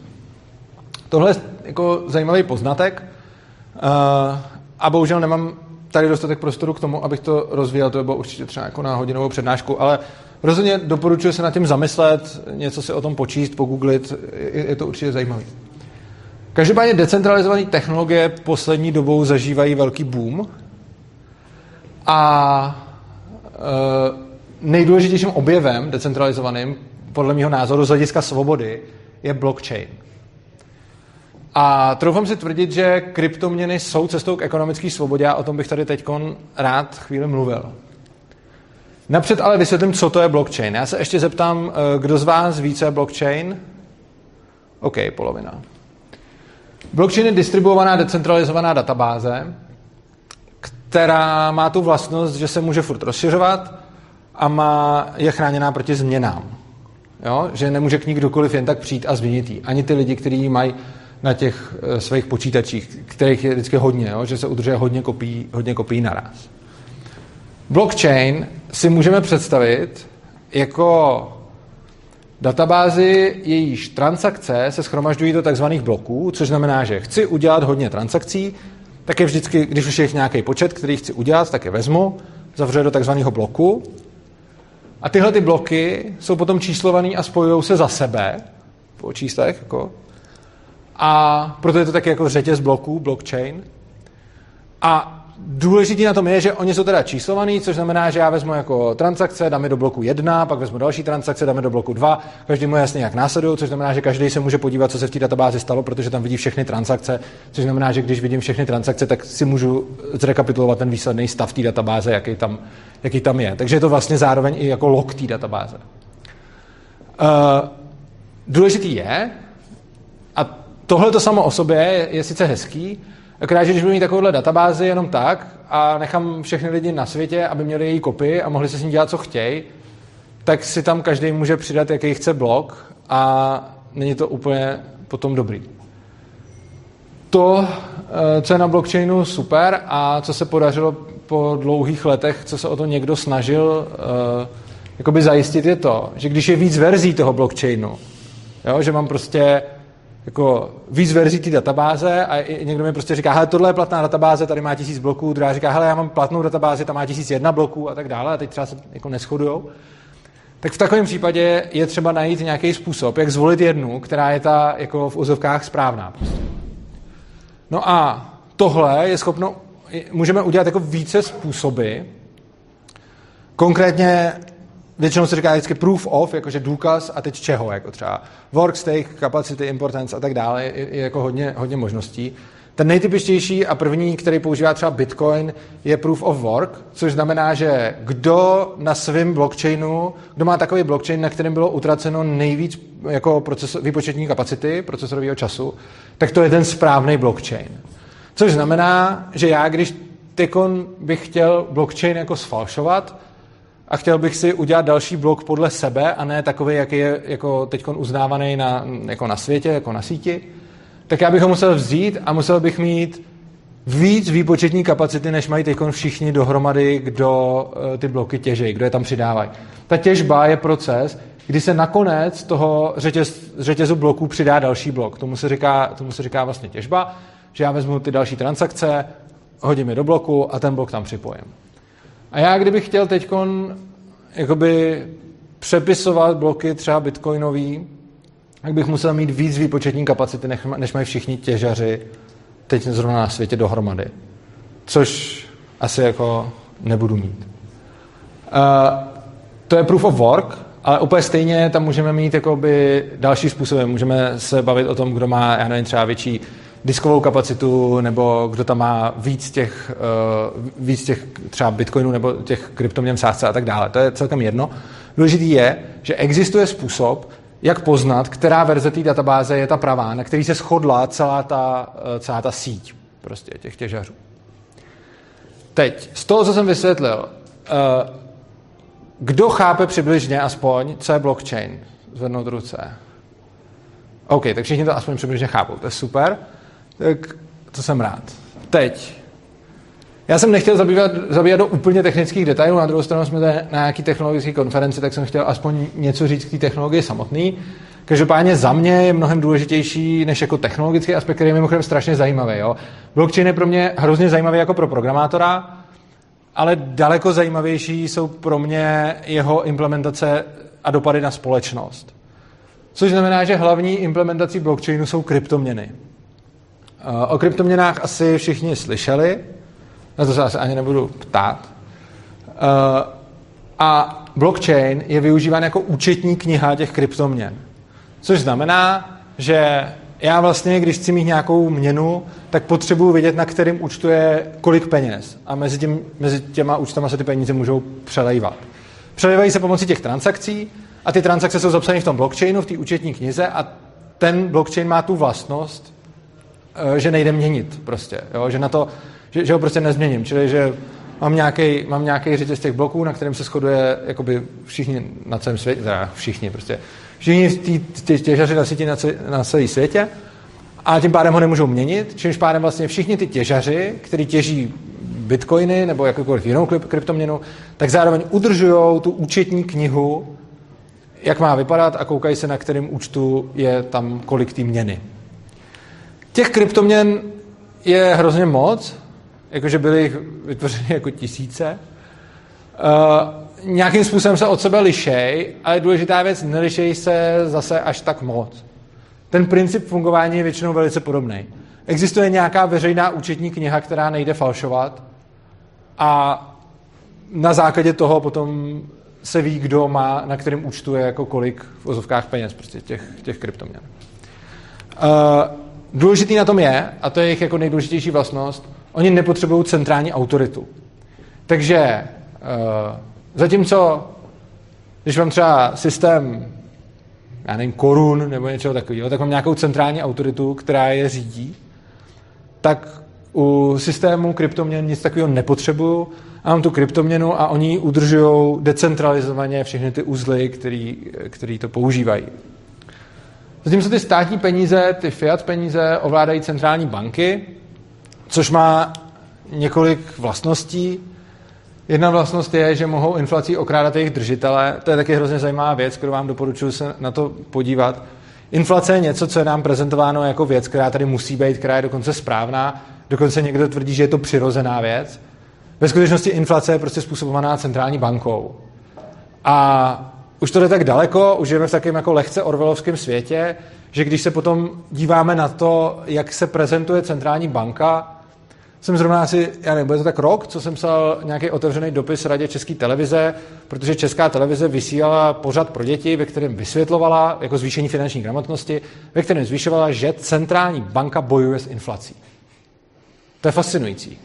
Tohle je jako zajímavý poznatek uh, a bohužel nemám tady dostatek prostoru k tomu, abych to rozvíjel, to by bylo určitě třeba jako na hodinovou přednášku, ale rozhodně doporučuji se nad tím zamyslet, něco si o tom počíst, pogooglit, je to určitě zajímavé. Každopádně decentralizované technologie poslední dobou zažívají velký boom a uh, nejdůležitějším objevem decentralizovaným, podle mého názoru, z hlediska svobody, je blockchain. A troufám si tvrdit, že kryptoměny jsou cestou k ekonomické svobodě a o tom bych tady teď rád chvíli mluvil. Napřed ale vysvětlím, co to je blockchain. Já se ještě zeptám, eh, kdo z vás ví, co je blockchain? OK, polovina. Blockchain je distribuovaná decentralizovaná databáze, která má tu vlastnost, že se může furt rozšiřovat a má, je chráněná proti změnám. Jo? Že nemůže k ní kdokoliv jen tak přijít a změnit ji. Ani ty lidi, kteří mají na těch e, svých počítačích, kterých je vždycky hodně, jo? že se udržuje hodně kopií, hodně kopií naraz. Blockchain si můžeme představit jako databázi, jejíž transakce se schromažďují do takzvaných bloků, což znamená, že chci udělat hodně transakcí, tak je vždycky, když už je nějaký počet, který chci udělat, tak je vezmu, zavřu do takzvaného bloku a tyhle ty bloky jsou potom číslovaný a spojují se za sebe po číslech, jako. A proto je to taky jako řetěz bloků, blockchain. A Důležitý na tom je, že oni jsou teda číslovaný, což znamená, že já vezmu jako transakce, dáme do bloku 1, pak vezmu další transakce, dáme do bloku 2, každý mu jasně jak následují, což znamená, že každý se může podívat, co se v té databázi stalo, protože tam vidí všechny transakce, což znamená, že když vidím všechny transakce, tak si můžu zrekapitulovat ten výsledný stav té databáze, jaký tam, jaký tam je. Takže je to vlastně zároveň i jako log té databáze. Uh, důležitý je, a tohle to samo o sobě je, je sice hezký, Akorát, že když budu mít takovouhle databázi jenom tak a nechám všechny lidi na světě, aby měli její kopii a mohli se s ní dělat, co chtějí, tak si tam každý může přidat, jaký chce blok a není to úplně potom dobrý. To, eh, co je na blockchainu super a co se podařilo po dlouhých letech, co se o to někdo snažil uh, jakoby zajistit, je to, že když je víc verzí toho blockchainu, jo, že mám prostě jako víc verzí té databáze a někdo mi prostě říká, hele, tohle je platná databáze, tady má tisíc bloků, druhá říká, hele, já mám platnou databázi, tam má tisíc jedna bloků a tak dále a teď třeba se jako neschodujou. Tak v takovém případě je třeba najít nějaký způsob, jak zvolit jednu, která je ta jako v úzovkách správná. Prostě. No a tohle je schopno, můžeme udělat jako více způsoby. Konkrétně většinou se říká vždycky proof of, jakože důkaz a teď čeho, jako třeba work, stake, capacity, importance a tak dále, je, je jako hodně, hodně možností. Ten nejtypičtější a první, který používá třeba Bitcoin, je proof of work, což znamená, že kdo na svém blockchainu, kdo má takový blockchain, na kterém bylo utraceno nejvíc jako proces, výpočetní kapacity, procesorového času, tak to je ten správný blockchain. Což znamená, že já, když bych chtěl blockchain jako sfalšovat, a chtěl bych si udělat další blok podle sebe a ne takový, jaký je jako teď uznávaný na, jako na světě, jako na síti, tak já bych ho musel vzít a musel bych mít víc výpočetní kapacity, než mají teď všichni dohromady, kdo eh, ty bloky těží, kdo je tam přidávají. Ta těžba je proces, kdy se nakonec toho řetěz, řetězu bloků přidá další blok. Tomu se, říká, tomu se říká vlastně těžba, že já vezmu ty další transakce, hodím je do bloku a ten blok tam připojím. A já, kdybych chtěl teď jakoby přepisovat bloky třeba bitcoinový, tak bych musel mít víc výpočetní kapacity, než mají všichni těžaři teď zrovna na světě dohromady. Což asi jako nebudu mít. Uh, to je proof of work, ale úplně stejně tam můžeme mít jakoby další způsoby. Můžeme se bavit o tom, kdo má, já nevím, třeba větší diskovou kapacitu, nebo kdo tam má víc těch, uh, víc těch třeba bitcoinů nebo těch kryptoměn sázce a tak dále. To je celkem jedno. Důležitý je, že existuje způsob, jak poznat, která verze té databáze je ta pravá, na který se shodla celá ta, uh, celá ta síť prostě těch těžařů. Teď, z toho, co jsem vysvětlil, uh, kdo chápe přibližně aspoň, co je blockchain? Zvednout ruce. OK, tak všichni to aspoň přibližně chápou, to je super tak to jsem rád. Teď. Já jsem nechtěl zabývat, zabývat do úplně technických detailů, na druhou stranu jsme na nějaký technologické konferenci, tak jsem chtěl aspoň něco říct k té technologii samotný. Každopádně za mě je mnohem důležitější než jako technologický aspekt, který je mimochodem strašně zajímavý. Jo? Blockchain je pro mě hrozně zajímavý jako pro programátora, ale daleko zajímavější jsou pro mě jeho implementace a dopady na společnost. Což znamená, že hlavní implementací blockchainu jsou kryptoměny. O kryptoměnách asi všichni slyšeli, na to se asi ani nebudu ptát. A blockchain je využíván jako účetní kniha těch kryptoměn. Což znamená, že já vlastně, když chci mít nějakou měnu, tak potřebuji vědět, na kterým účtu je kolik peněz. A mezi, tím, mezi těma účtama se ty peníze můžou přelejvat. Přelejvají se pomocí těch transakcí a ty transakce jsou zapsané v tom blockchainu, v té účetní knize a ten blockchain má tu vlastnost, Eh, že nejde měnit prostě, jo? Že, na to, že, že ho prostě nezměním. Čili, že mám nějaký, mám nějaký řetěz těch bloků, na kterém se shoduje jakoby všichni na celém světě, teda všichni prostě, všichni ty těžaři na síti na, na celém světě a tím pádem ho nemůžou měnit, čímž pádem vlastně všichni ty těžaři, kteří těží bitcoiny nebo jakoukoliv jinou kryptoměnu, tak zároveň udržují tu účetní knihu jak má vypadat a koukají se, na kterém účtu je tam kolik té měny. Těch kryptoměn je hrozně moc, jakože byly jich vytvořeny jako tisíce. Uh, nějakým způsobem se od sebe lišej, ale důležitá věc, nelišejí se zase až tak moc. Ten princip fungování je většinou velice podobný. Existuje nějaká veřejná účetní kniha, která nejde falšovat a na základě toho potom se ví, kdo má, na kterém účtu je jako kolik v ozovkách peněz, prostě těch, těch kryptoměn. Uh, důležitý na tom je, a to je jejich jako nejdůležitější vlastnost, oni nepotřebují centrální autoritu. Takže uh, zatímco, když mám třeba systém, já nevím, korun nebo něčeho takového, tak mám nějakou centrální autoritu, která je řídí, tak u systému kryptoměn nic takového nepotřebuju, a mám tu kryptoměnu a oni udržují decentralizovaně všechny ty uzly, který, který to používají. Zatímco ty státní peníze, ty fiat peníze ovládají centrální banky, což má několik vlastností. Jedna vlastnost je, že mohou inflací okrádat jejich držitele. To je taky hrozně zajímavá věc, kterou vám doporučuji se na to podívat. Inflace je něco, co je nám prezentováno jako věc, která tady musí být, která je dokonce správná. Dokonce někdo tvrdí, že je to přirozená věc. Ve skutečnosti inflace je prostě způsobovaná centrální bankou. A už to jde tak daleko, už žijeme v takém jako lehce orvelovském světě, že když se potom díváme na to, jak se prezentuje centrální banka, jsem zrovna asi, já nevím, bude to tak rok, co jsem psal nějaký otevřený dopis radě České televize, protože Česká televize vysílala pořad pro děti, ve kterém vysvětlovala jako zvýšení finanční gramotnosti, ve kterém zvyšovala, že centrální banka bojuje s inflací. To je fascinující.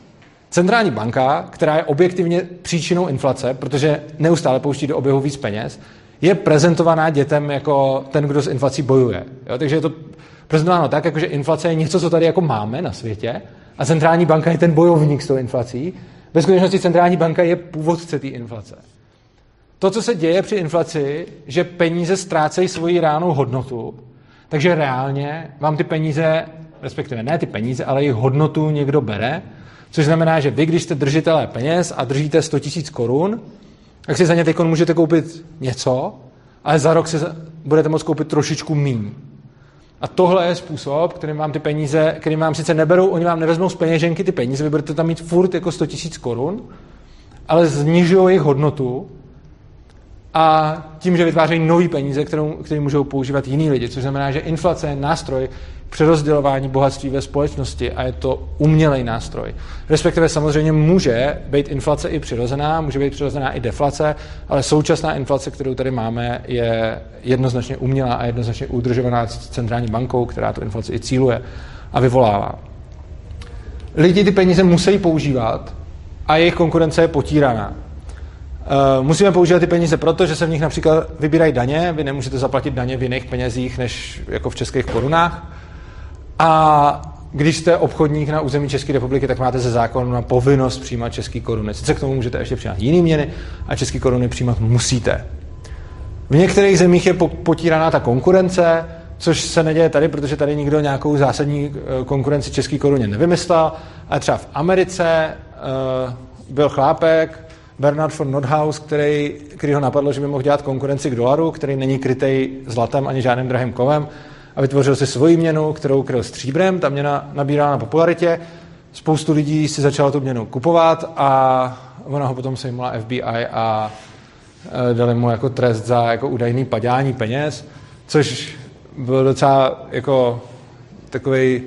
Centrální banka, která je objektivně příčinou inflace, protože neustále pouští do oběhu víc peněz, je prezentovaná dětem jako ten, kdo s inflací bojuje. Jo? Takže je to prezentováno tak, jako že inflace je něco, co tady jako máme na světě a centrální banka je ten bojovník s tou inflací. Ve skutečnosti centrální banka je původce té inflace. To, co se děje při inflaci, že peníze ztrácejí svoji reálnou hodnotu, takže reálně vám ty peníze, respektive ne ty peníze, ale jejich hodnotu někdo bere Což znamená, že vy, když jste držitelé peněz a držíte 100 000 korun, tak si za ně teď můžete koupit něco, ale za rok si budete moct koupit trošičku míň. A tohle je způsob, kterým vám ty peníze, kterým vám sice neberou, oni vám nevezmou z peněženky ty peníze, vy budete tam mít furt jako 100 000 korun, ale znižují jejich hodnotu a tím, že vytvářejí nové peníze, kterou, které můžou používat jiní lidi, což znamená, že inflace je nástroj, přerozdělování bohatství ve společnosti a je to umělej nástroj. Respektive samozřejmě může být inflace i přirozená, může být přirozená i deflace, ale současná inflace, kterou tady máme, je jednoznačně umělá a jednoznačně udržovaná centrální bankou, která tu inflaci i cíluje a vyvolává. Lidi ty peníze musí používat a jejich konkurence je potíraná. Uh, musíme používat ty peníze proto, že se v nich například vybírají daně. Vy nemůžete zaplatit daně v jiných penězích než jako v českých korunách. A když jste obchodník na území České republiky, tak máte ze zákona povinnost přijímat české koruny. Sice k tomu můžete ještě přijímat jiné měny a české koruny přijímat musíte. V některých zemích je potíraná ta konkurence, což se neděje tady, protože tady nikdo nějakou zásadní eh, konkurenci české koruně nevymyslel. Ale třeba v Americe uh, byl chlápek, Bernard von Nordhaus, který, který ho napadlo, že by mohl dělat konkurenci k dolaru, který není krytej zlatem ani žádným drahým kovem a vytvořil si svoji měnu, kterou kryl stříbrem, ta měna nabírala na popularitě, spoustu lidí si začalo tu měnu kupovat a ona ho potom sejmula FBI a e, dali mu jako trest za jako údajný padělání peněz, což byl docela jako takový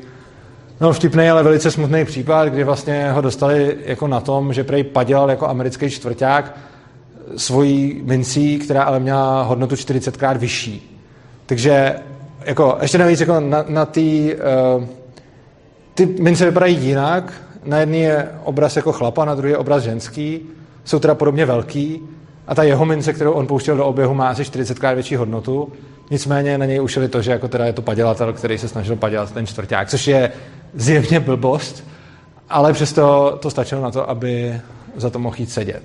no vtipný, ale velice smutný případ, kdy vlastně ho dostali jako na tom, že prej padělal jako americký čtvrták svojí mincí, která ale měla hodnotu 40krát vyšší. Takže jako, ještě navíc jako na, na tý, uh, ty mince vypadají jinak. Na jedné je obraz jako chlapa, na druhé je obraz ženský. Jsou teda podobně velký. A ta jeho mince, kterou on pouštěl do oběhu, má asi 40krát větší hodnotu. Nicméně na něj ušili to, že jako teda je to padělatel, který se snažil padělat ten čtvrták, což je zjevně blbost, ale přesto to stačilo na to, aby za to mohl jít sedět.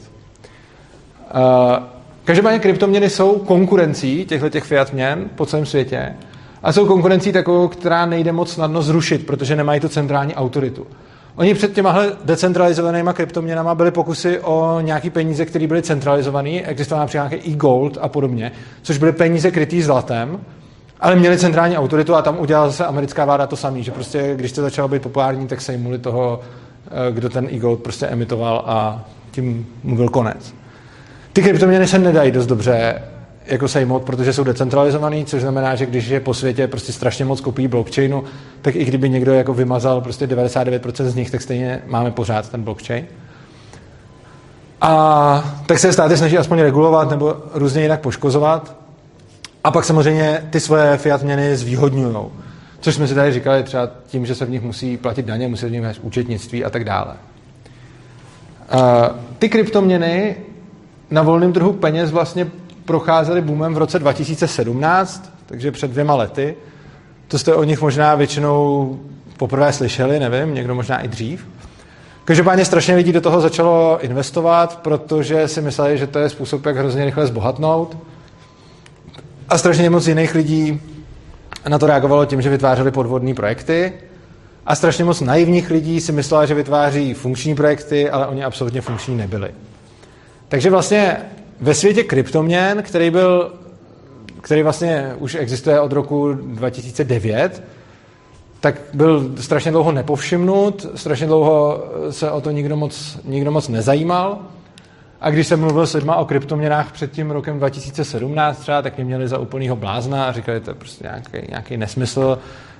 Uh, každopádně kryptoměny jsou konkurencí těchto těch fiat měn po celém světě a jsou konkurencí takovou, která nejde moc snadno zrušit, protože nemají tu centrální autoritu. Oni před těmahle decentralizovanýma kryptoměnama byly pokusy o nějaký peníze, které byly centralizované, existoval například nějaký e-gold a podobně, což byly peníze krytý zlatem, ale měli centrální autoritu a tam udělala zase americká vláda to samé, že prostě když to začalo být populární, tak se jim toho, eh, kdo ten e-gold prostě emitoval a tím mu byl konec. Ty kryptoměny se nedají dost dobře jako sejmout, protože jsou decentralizovaný, což znamená, že když je po světě prostě strašně moc kopií blockchainu, tak i kdyby někdo jako vymazal prostě 99% z nich, tak stejně máme pořád ten blockchain. A tak se státy snaží aspoň regulovat nebo různě jinak poškozovat. A pak samozřejmě ty svoje fiat měny zvýhodňují. Což jsme si tady říkali třeba tím, že se v nich musí platit daně, musí v nich mít účetnictví a tak dále. Uh, ty kryptoměny na volném trhu peněz vlastně procházely boomem v roce 2017, takže před dvěma lety. To jste o nich možná většinou poprvé slyšeli, nevím, někdo možná i dřív. Každopádně strašně lidí do toho začalo investovat, protože si mysleli, že to je způsob, jak hrozně rychle zbohatnout. A strašně moc jiných lidí na to reagovalo tím, že vytvářeli podvodní projekty. A strašně moc naivních lidí si myslela, že vytváří funkční projekty, ale oni absolutně funkční nebyli. Takže vlastně ve světě kryptoměn, který byl, který vlastně už existuje od roku 2009, tak byl strašně dlouho nepovšimnut, strašně dlouho se o to nikdo moc, nikdo moc nezajímal. A když jsem mluvil s lidma o kryptoměnách před tím rokem 2017 třeba, tak mě měli za úplnýho blázna a říkali, to je prostě nějaký, nějaký nesmysl,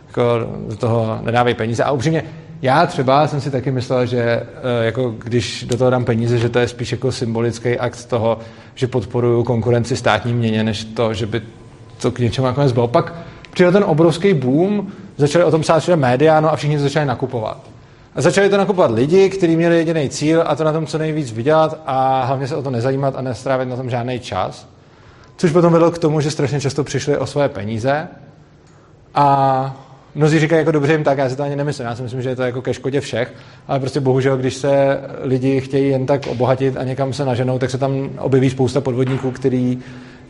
jako do toho nedávají peníze. A upřímně, já třeba jsem si taky myslel, že eh, jako když do toho dám peníze, že to je spíš jako symbolický akt toho, že podporuju konkurenci státní měně, než to, že by to k něčemu nakonec bylo. Pak přijel ten obrovský boom, začali o tom psát všude média, no a všichni to začali nakupovat. A začali to nakupovat lidi, kteří měli jediný cíl a to na tom co nejvíc vydělat a hlavně se o to nezajímat a nestrávit na tom žádný čas. Což potom vedlo k tomu, že strašně často přišli o svoje peníze a mnozí říkají jako dobře jim tak, já si to ani nemyslím, já si myslím, že je to jako ke škodě všech, ale prostě bohužel, když se lidi chtějí jen tak obohatit a někam se naženou, tak se tam objeví spousta podvodníků, který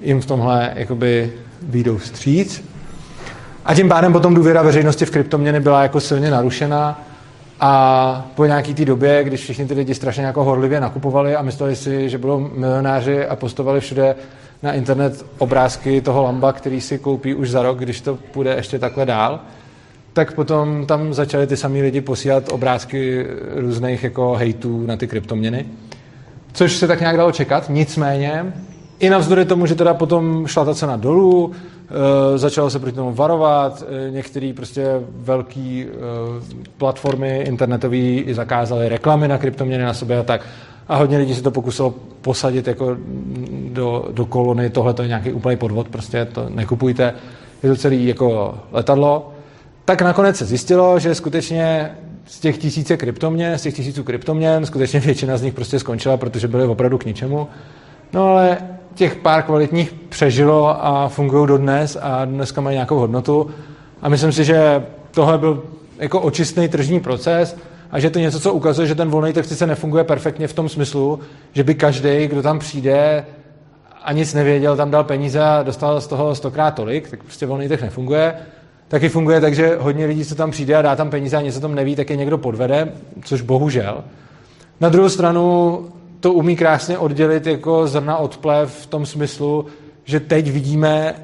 jim v tomhle jakoby výjdou vstříc. A tím pádem potom důvěra veřejnosti v kryptoměny byla jako silně narušená a po nějaký té době, když všichni ty lidi strašně jako horlivě nakupovali a mysleli si, že budou milionáři a postovali všude na internet obrázky toho lamba, který si koupí už za rok, když to půjde ještě takhle dál, tak potom tam začali ty samý lidi posílat obrázky různých jako hejtů na ty kryptoměny. Což se tak nějak dalo čekat, nicméně i navzdory tomu, že teda potom šla ta cena dolů, e, začalo se proti tomu varovat, e, některé prostě velké e, platformy internetové i zakázaly reklamy na kryptoměny na sobě a tak. A hodně lidí se to pokusilo posadit jako do, do kolony, tohle to je nějaký úplný podvod, prostě to nekupujte, je to celý jako letadlo tak nakonec se zjistilo, že skutečně z těch tisíce kryptoměn, z těch tisíců kryptoměn, skutečně většina z nich prostě skončila, protože byly opravdu k ničemu. No ale těch pár kvalitních přežilo a fungují dodnes a dneska mají nějakou hodnotu. A myslím si, že tohle byl jako očistný tržní proces a že to něco, co ukazuje, že ten volný trh sice nefunguje perfektně v tom smyslu, že by každý, kdo tam přijde a nic nevěděl, tam dal peníze a dostal z toho stokrát tolik, tak prostě volný trh nefunguje taky funguje tak, že hodně lidí, co tam přijde a dá tam peníze a něco tam neví, tak je někdo podvede, což bohužel. Na druhou stranu to umí krásně oddělit jako zrna od plev v tom smyslu, že teď vidíme,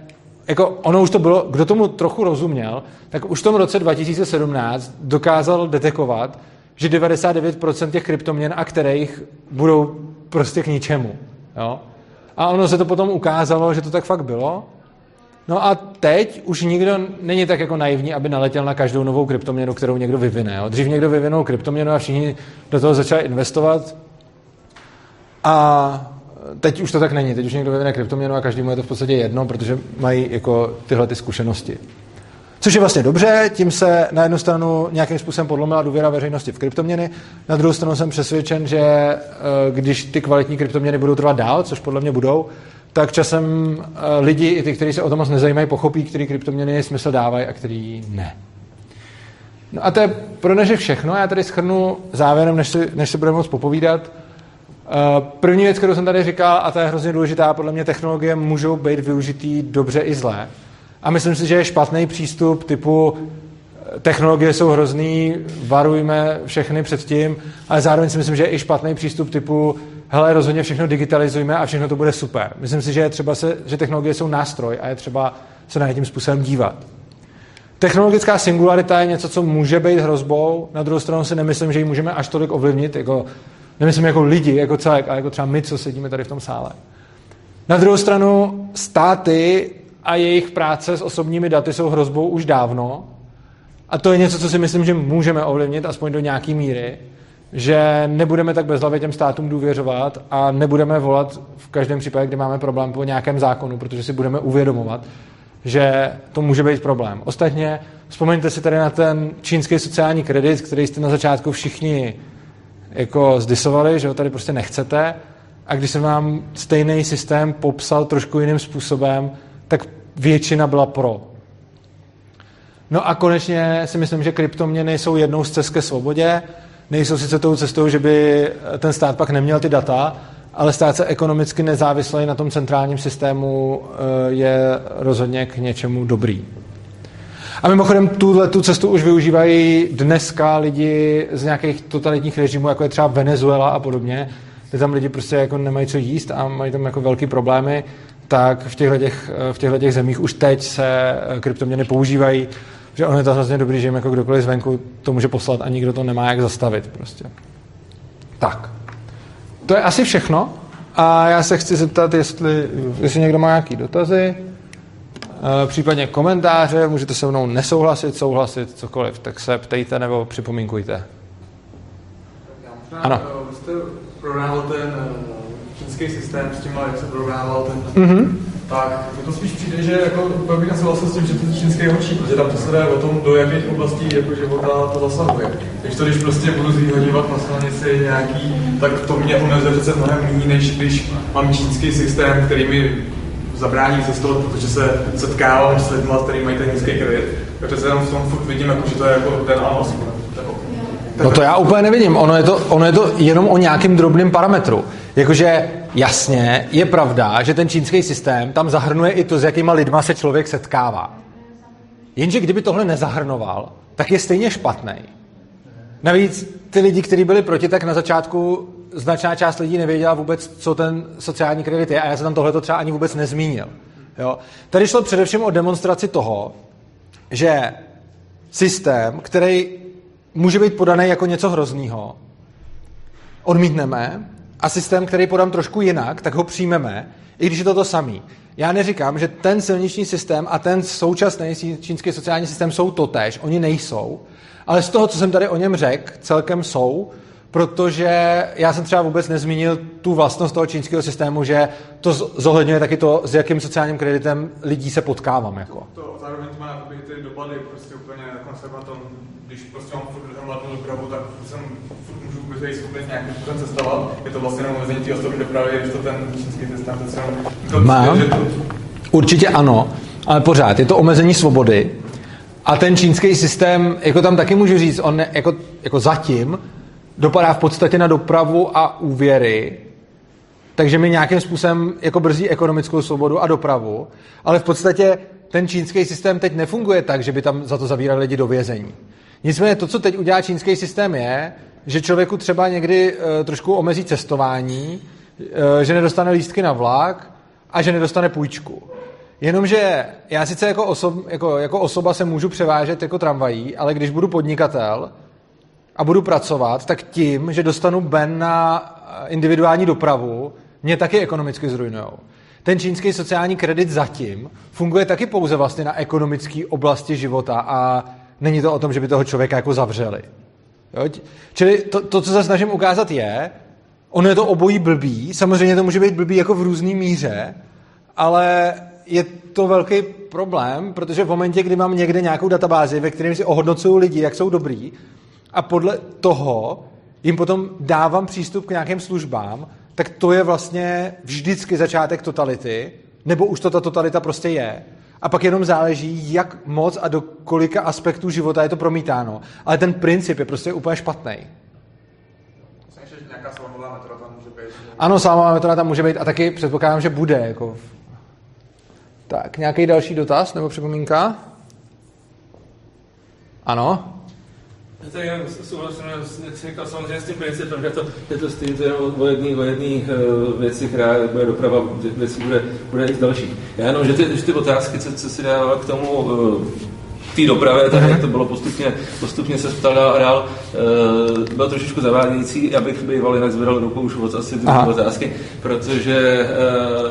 jako ono už to bylo, kdo tomu trochu rozuměl, tak už v tom roce 2017 dokázal detekovat, že 99% těch kryptoměn a kterých budou prostě k ničemu. Jo? A ono se to potom ukázalo, že to tak fakt bylo. No a teď už nikdo není tak jako naivní, aby naletěl na každou novou kryptoměnu, kterou někdo vyvine. Jo. Dřív někdo vyvinul kryptoměnu a všichni do toho začali investovat. A teď už to tak není. Teď už někdo vyvine kryptoměnu a každému je to v podstatě jedno, protože mají jako tyhle ty zkušenosti. Což je vlastně dobře, tím se na jednu stranu nějakým způsobem podlomila důvěra veřejnosti v kryptoměny, na druhou stranu jsem přesvědčen, že eh, když ty kvalitní kryptoměny budou trvat dál, což podle mě budou, tak časem eh, lidi, i ty, kteří se o to moc nezajímají, pochopí, který kryptoměny smysl dávají a který ne. No a to je pro dnešek všechno. Já tady schrnu závěrem, než si, než si budeme moc popovídat. Eh, první věc, kterou jsem tady říkal, a to je hrozně důležitá, podle mě technologie můžou být využitý dobře i zlé. A myslím si, že je špatný přístup typu technologie jsou hrozný, varujme všechny před tím, ale zároveň si myslím, že je i špatný přístup typu hele, rozhodně všechno digitalizujme a všechno to bude super. Myslím si, že je třeba se, že technologie jsou nástroj a je třeba se na tím způsobem dívat. Technologická singularita je něco, co může být hrozbou, na druhou stranu si nemyslím, že ji můžeme až tolik ovlivnit, jako, nemyslím jako lidi, jako celek, ale jako třeba my, co sedíme tady v tom sále. Na druhou stranu státy a jejich práce s osobními daty jsou hrozbou už dávno a to je něco, co si myslím, že můžeme ovlivnit, aspoň do nějaké míry, že nebudeme tak bezhlavě těm státům důvěřovat a nebudeme volat v každém případě, kdy máme problém po nějakém zákonu, protože si budeme uvědomovat, že to může být problém. Ostatně vzpomeňte si tady na ten čínský sociální kredit, který jste na začátku všichni jako zdisovali, že ho tady prostě nechcete a když jsem vám stejný systém popsal trošku jiným způsobem, tak většina byla pro. No a konečně si myslím, že kryptoměny jsou jednou z cest ke svobodě. Nejsou sice tou cestou, že by ten stát pak neměl ty data, ale stát se ekonomicky nezávislý na tom centrálním systému eh, je rozhodně k něčemu dobrý. A mimochodem tuhle tu cestu už využívají dneska lidi z nějakých totalitních režimů, jako je třeba Venezuela a podobně, kde tam lidi prostě jako nemají co jíst a mají tam jako velký problémy, tak v těchto, těch, v těchto těch zemích už teď se eh, kryptoměny používají, že ono je to hrozně dobrý, že jim jako kdokoliv zvenku to může poslat a nikdo to nemá jak zastavit prostě. Tak. To je asi všechno. A já se chci zeptat, jestli, jestli někdo má nějaké dotazy, eh, případně komentáře, můžete se mnou nesouhlasit, souhlasit, cokoliv, tak se ptejte nebo připomínkujte. Ano. Vy jste ten eh, čínský systém s tím, jak se prohrával ten... Mm-hmm. Tak, to spíš přijde, že jako, bych asi s tím, že ten čínský je horší, protože tam to se jde o tom, do jakých oblastí jako života to zasahuje. Když to, když prostě budu zvýhodňovat na silnici nějaký, tak to mě omezuje přece mnohem méně, než když mám čínský systém, který mi zabrání cestovat, protože se setkávám s lidmi, kteří mají ten nízký kredit. Takže se jenom v tom furt vidím, jako, že to je jako ten a No to já úplně nevidím. Ono je to, ono je to jenom o nějakém drobném parametru. Jakože jasně, je pravda, že ten čínský systém tam zahrnuje i to, s jakýma lidma se člověk setkává. Jenže kdyby tohle nezahrnoval, tak je stejně špatný. Navíc ty lidi, kteří byli proti, tak na začátku značná část lidí nevěděla vůbec, co ten sociální kredit je a já jsem tam tohle třeba ani vůbec nezmínil. Jo? Tady šlo především o demonstraci toho, že systém, který může být podaný jako něco hroznýho, odmítneme a systém, který podám trošku jinak, tak ho přijmeme, i když je to to samý. Já neříkám, že ten silniční systém a ten současný čínský sociální systém jsou totéž, oni nejsou, ale z toho, co jsem tady o něm řekl, celkem jsou, protože já jsem třeba vůbec nezmínil tu vlastnost toho čínského systému, že to zohledňuje taky to, s jakým sociálním kreditem lidí se potkávám. Jako. To zároveň to má ty dopady prostě úplně konservatorní když prostě mám furt hromadnou dopravu, tak jsem furt můžu být schopný nějakým způsobem cestovat. Je to vlastně jenom omezení té osobní dopravy, když to ten čínský systém to Má. Že to... Určitě ano, ale pořád je to omezení svobody. A ten čínský systém, jako tam taky můžu říct, on jako, jako zatím dopadá v podstatě na dopravu a úvěry, takže mi nějakým způsobem jako brzdí ekonomickou svobodu a dopravu, ale v podstatě ten čínský systém teď nefunguje tak, že by tam za to zavírali lidi do vězení. Nicméně to, co teď udělá čínský systém, je, že člověku třeba někdy e, trošku omezí cestování, e, že nedostane lístky na vlak a že nedostane půjčku. Jenomže já sice jako, osob, jako, jako osoba se můžu převážet jako tramvají, ale když budu podnikatel a budu pracovat, tak tím, že dostanu ben na individuální dopravu, mě taky ekonomicky zrujnujou. Ten čínský sociální kredit zatím funguje taky pouze vlastně na ekonomické oblasti života a Není to o tom, že by toho člověka jako zavřeli. Jo? Čili to, to, co se snažím ukázat, je, ono je to obojí blbý, samozřejmě to může být blbý jako v různý míře, ale je to velký problém, protože v momentě, kdy mám někde nějakou databázi, ve kterém si ohodnocují lidi, jak jsou dobrý, a podle toho jim potom dávám přístup k nějakým službám, tak to je vlastně vždycky začátek totality, nebo už to ta totalita prostě je. A pak jenom záleží, jak moc a do kolika aspektů života je to promítáno. Ale ten princip je prostě úplně špatný. Ano, salámová metoda tam může být a taky předpokládám, že bude. Jako... Tak, nějaký další dotaz nebo připomínka? Ano? Tak já souhlasím, jsi říkal, samozřejmě s tím principem, že to, je to stejně o jedné o jedný, věci, která bude doprava, věcí bude, bude i další. Já jenom, že ty, že ty otázky, co, co si dával k tomu uh, té dopravě, tak jak to bylo postupně, postupně se ptal a dál, uh, byl trošičku zavádějící, já bych býval jinak zvedal rukou už od asi ty otázky, protože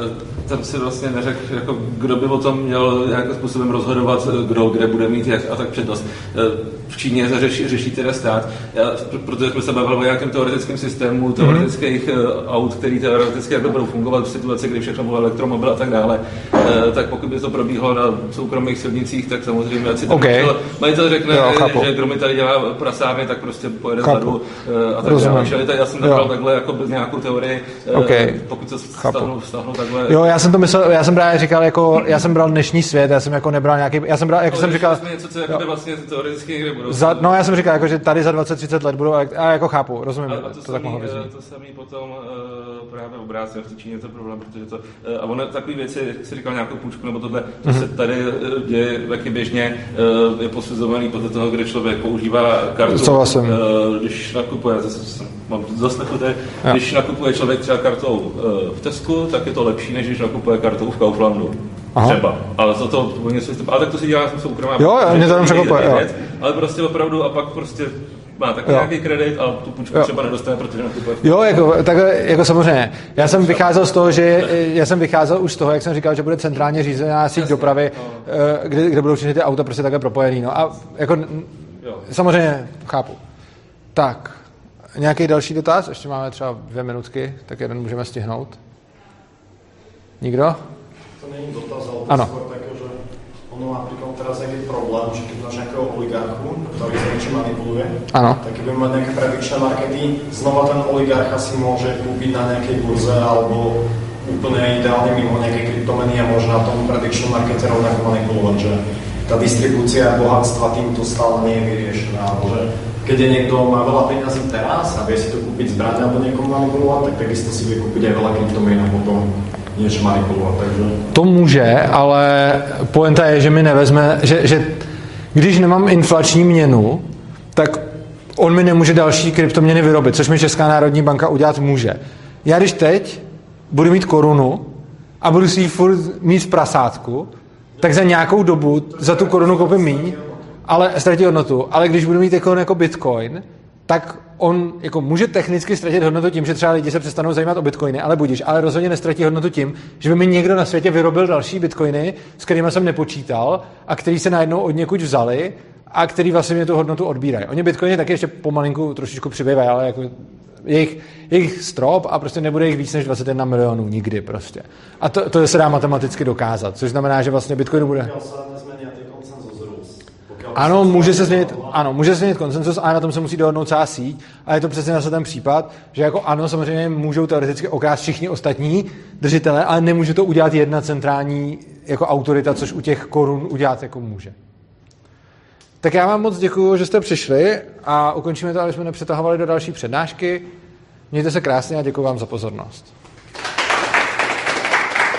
uh, tam si vlastně neřekl, jako, kdo by o tom měl nějakým způsobem rozhodovat, kdo kde bude mít jak a tak přednost. Uh, v Číně řeší, řeší teda stát. Já, protože jsme se bavili o nějakém teoretickém systému, teoretických mm-hmm. aut, který teoreticky jako budou fungovat v situaci, kdy všechno bylo elektromobil a tak dále, uh, tak pokud by to probíhalo na soukromých silnicích, tak samozřejmě, ať si okay. majitel řekne, jo, že, že kdo mi tady dělá prasárny, tak prostě pojede vzadu uh, a tak dále. Čili já jsem tam takhle jako nějakou teorii, uh, okay. pokud se stáhnu, stáhnu takhle. Jo, já jsem to myslel, já jsem právě říkal, jako, já jsem bral dnešní svět, já jsem jako nebral nějaký, já jsem bral, jako jsem říkal, něco, co jako vlastně teoreticky za, no já jsem říkal, jako, že tady za 20-30 let budou, a jako chápu, rozumím, a, a to, to samý, tak mohlo být. To samý potom uh, právě obráceně v Číně to problém, protože to, uh, a ono takové věci, jak jsi říkal nějakou půjčku nebo tohle, to mm-hmm. se tady děje taky běžně, uh, je posuzovaný podle toho, kde člověk používá kartu. Co vlastně? Uh, když nakupuje, zase mám zaslechnuté, když nakupuje člověk třeba kartou uh, v Tesku, tak je to lepší, než když nakupuje kartou v Kauflandu. Aha. Třeba. Ale za to, oni se, ale tak to si dělá soukromá. Jo, jo, mě to jenom překvapuje. Ale prostě opravdu a pak prostě má takový nějaký kredit a tu půjčku jo. třeba nedostane, protože nakupuje. Jo, jako, tak, jako samozřejmě. Já jsem vycházel z toho, že já jsem vycházel už z toho, jak jsem říkal, že bude centrálně řízená síť dopravy, no. Eh, kde, kde budou všechny ty auta prostě takhle propojený. No. A jako, jo. samozřejmě chápu. Tak, nějaký další dotaz? Ještě máme třeba dvě minutky, tak jeden můžeme stihnout. Nikdo? To není dotaz, ale to ano. Ono napríklad teraz, ak je problém, že keď máš nejakého oligarchu, ktorý sa niečo manipuluje, ano. tak keď budeme mať nejaké predikčné markety, znova ten oligarcha si môže kúpiť na nejakej burze alebo úplne ideálne mimo nejakej kryptomeny a môže na tom predikčnom markete rovnako manipulovať, že tá distribúcia bohatstva týmto stále nie je vyriešená, alebo že keď je niekto má veľa peňazí teraz a vie si to kúpiť zbraň alebo niekomu manipulovať, tak takisto si vie kúpiť aj veľa kryptomien a něž manipulovat. Takže... To může, ale poenta je, že mi nevezme, že, že když nemám inflační měnu, tak on mi nemůže další kryptoměny vyrobit, což mi Česká národní banka udělat může. Já když teď budu mít korunu a budu si ji furt mít v prasátku, tak za nějakou dobu za tu korunu koupím míň, ale ztratí hodnotu. Ale když budu mít jako, jako bitcoin, tak on jako může technicky ztratit hodnotu tím, že třeba lidi se přestanou zajímat o bitcoiny, ale budíš, ale rozhodně nestratí hodnotu tím, že by mi někdo na světě vyrobil další bitcoiny, s kterými jsem nepočítal a který se najednou od někud vzali a který vlastně mě tu hodnotu odbírají. Oni bitcoiny taky ještě pomalinku trošičku přibývají, ale jako jejich, jejich strop a prostě nebude jich víc než 21 milionů nikdy prostě. A to, to se dá matematicky dokázat, což znamená, že vlastně bitcoinu bude... Ano, může se změnit, ano, může se změnit konsenzus, ale na tom se musí dohodnout celá síť. A je to přesně zase ten případ, že jako ano, samozřejmě můžou teoreticky okrást všichni ostatní držitele, ale nemůže to udělat jedna centrální jako autorita, což u těch korun udělat jako může. Tak já vám moc děkuji, že jste přišli a ukončíme to, aby jsme nepřetahovali do další přednášky. Mějte se krásně a děkuji vám za pozornost.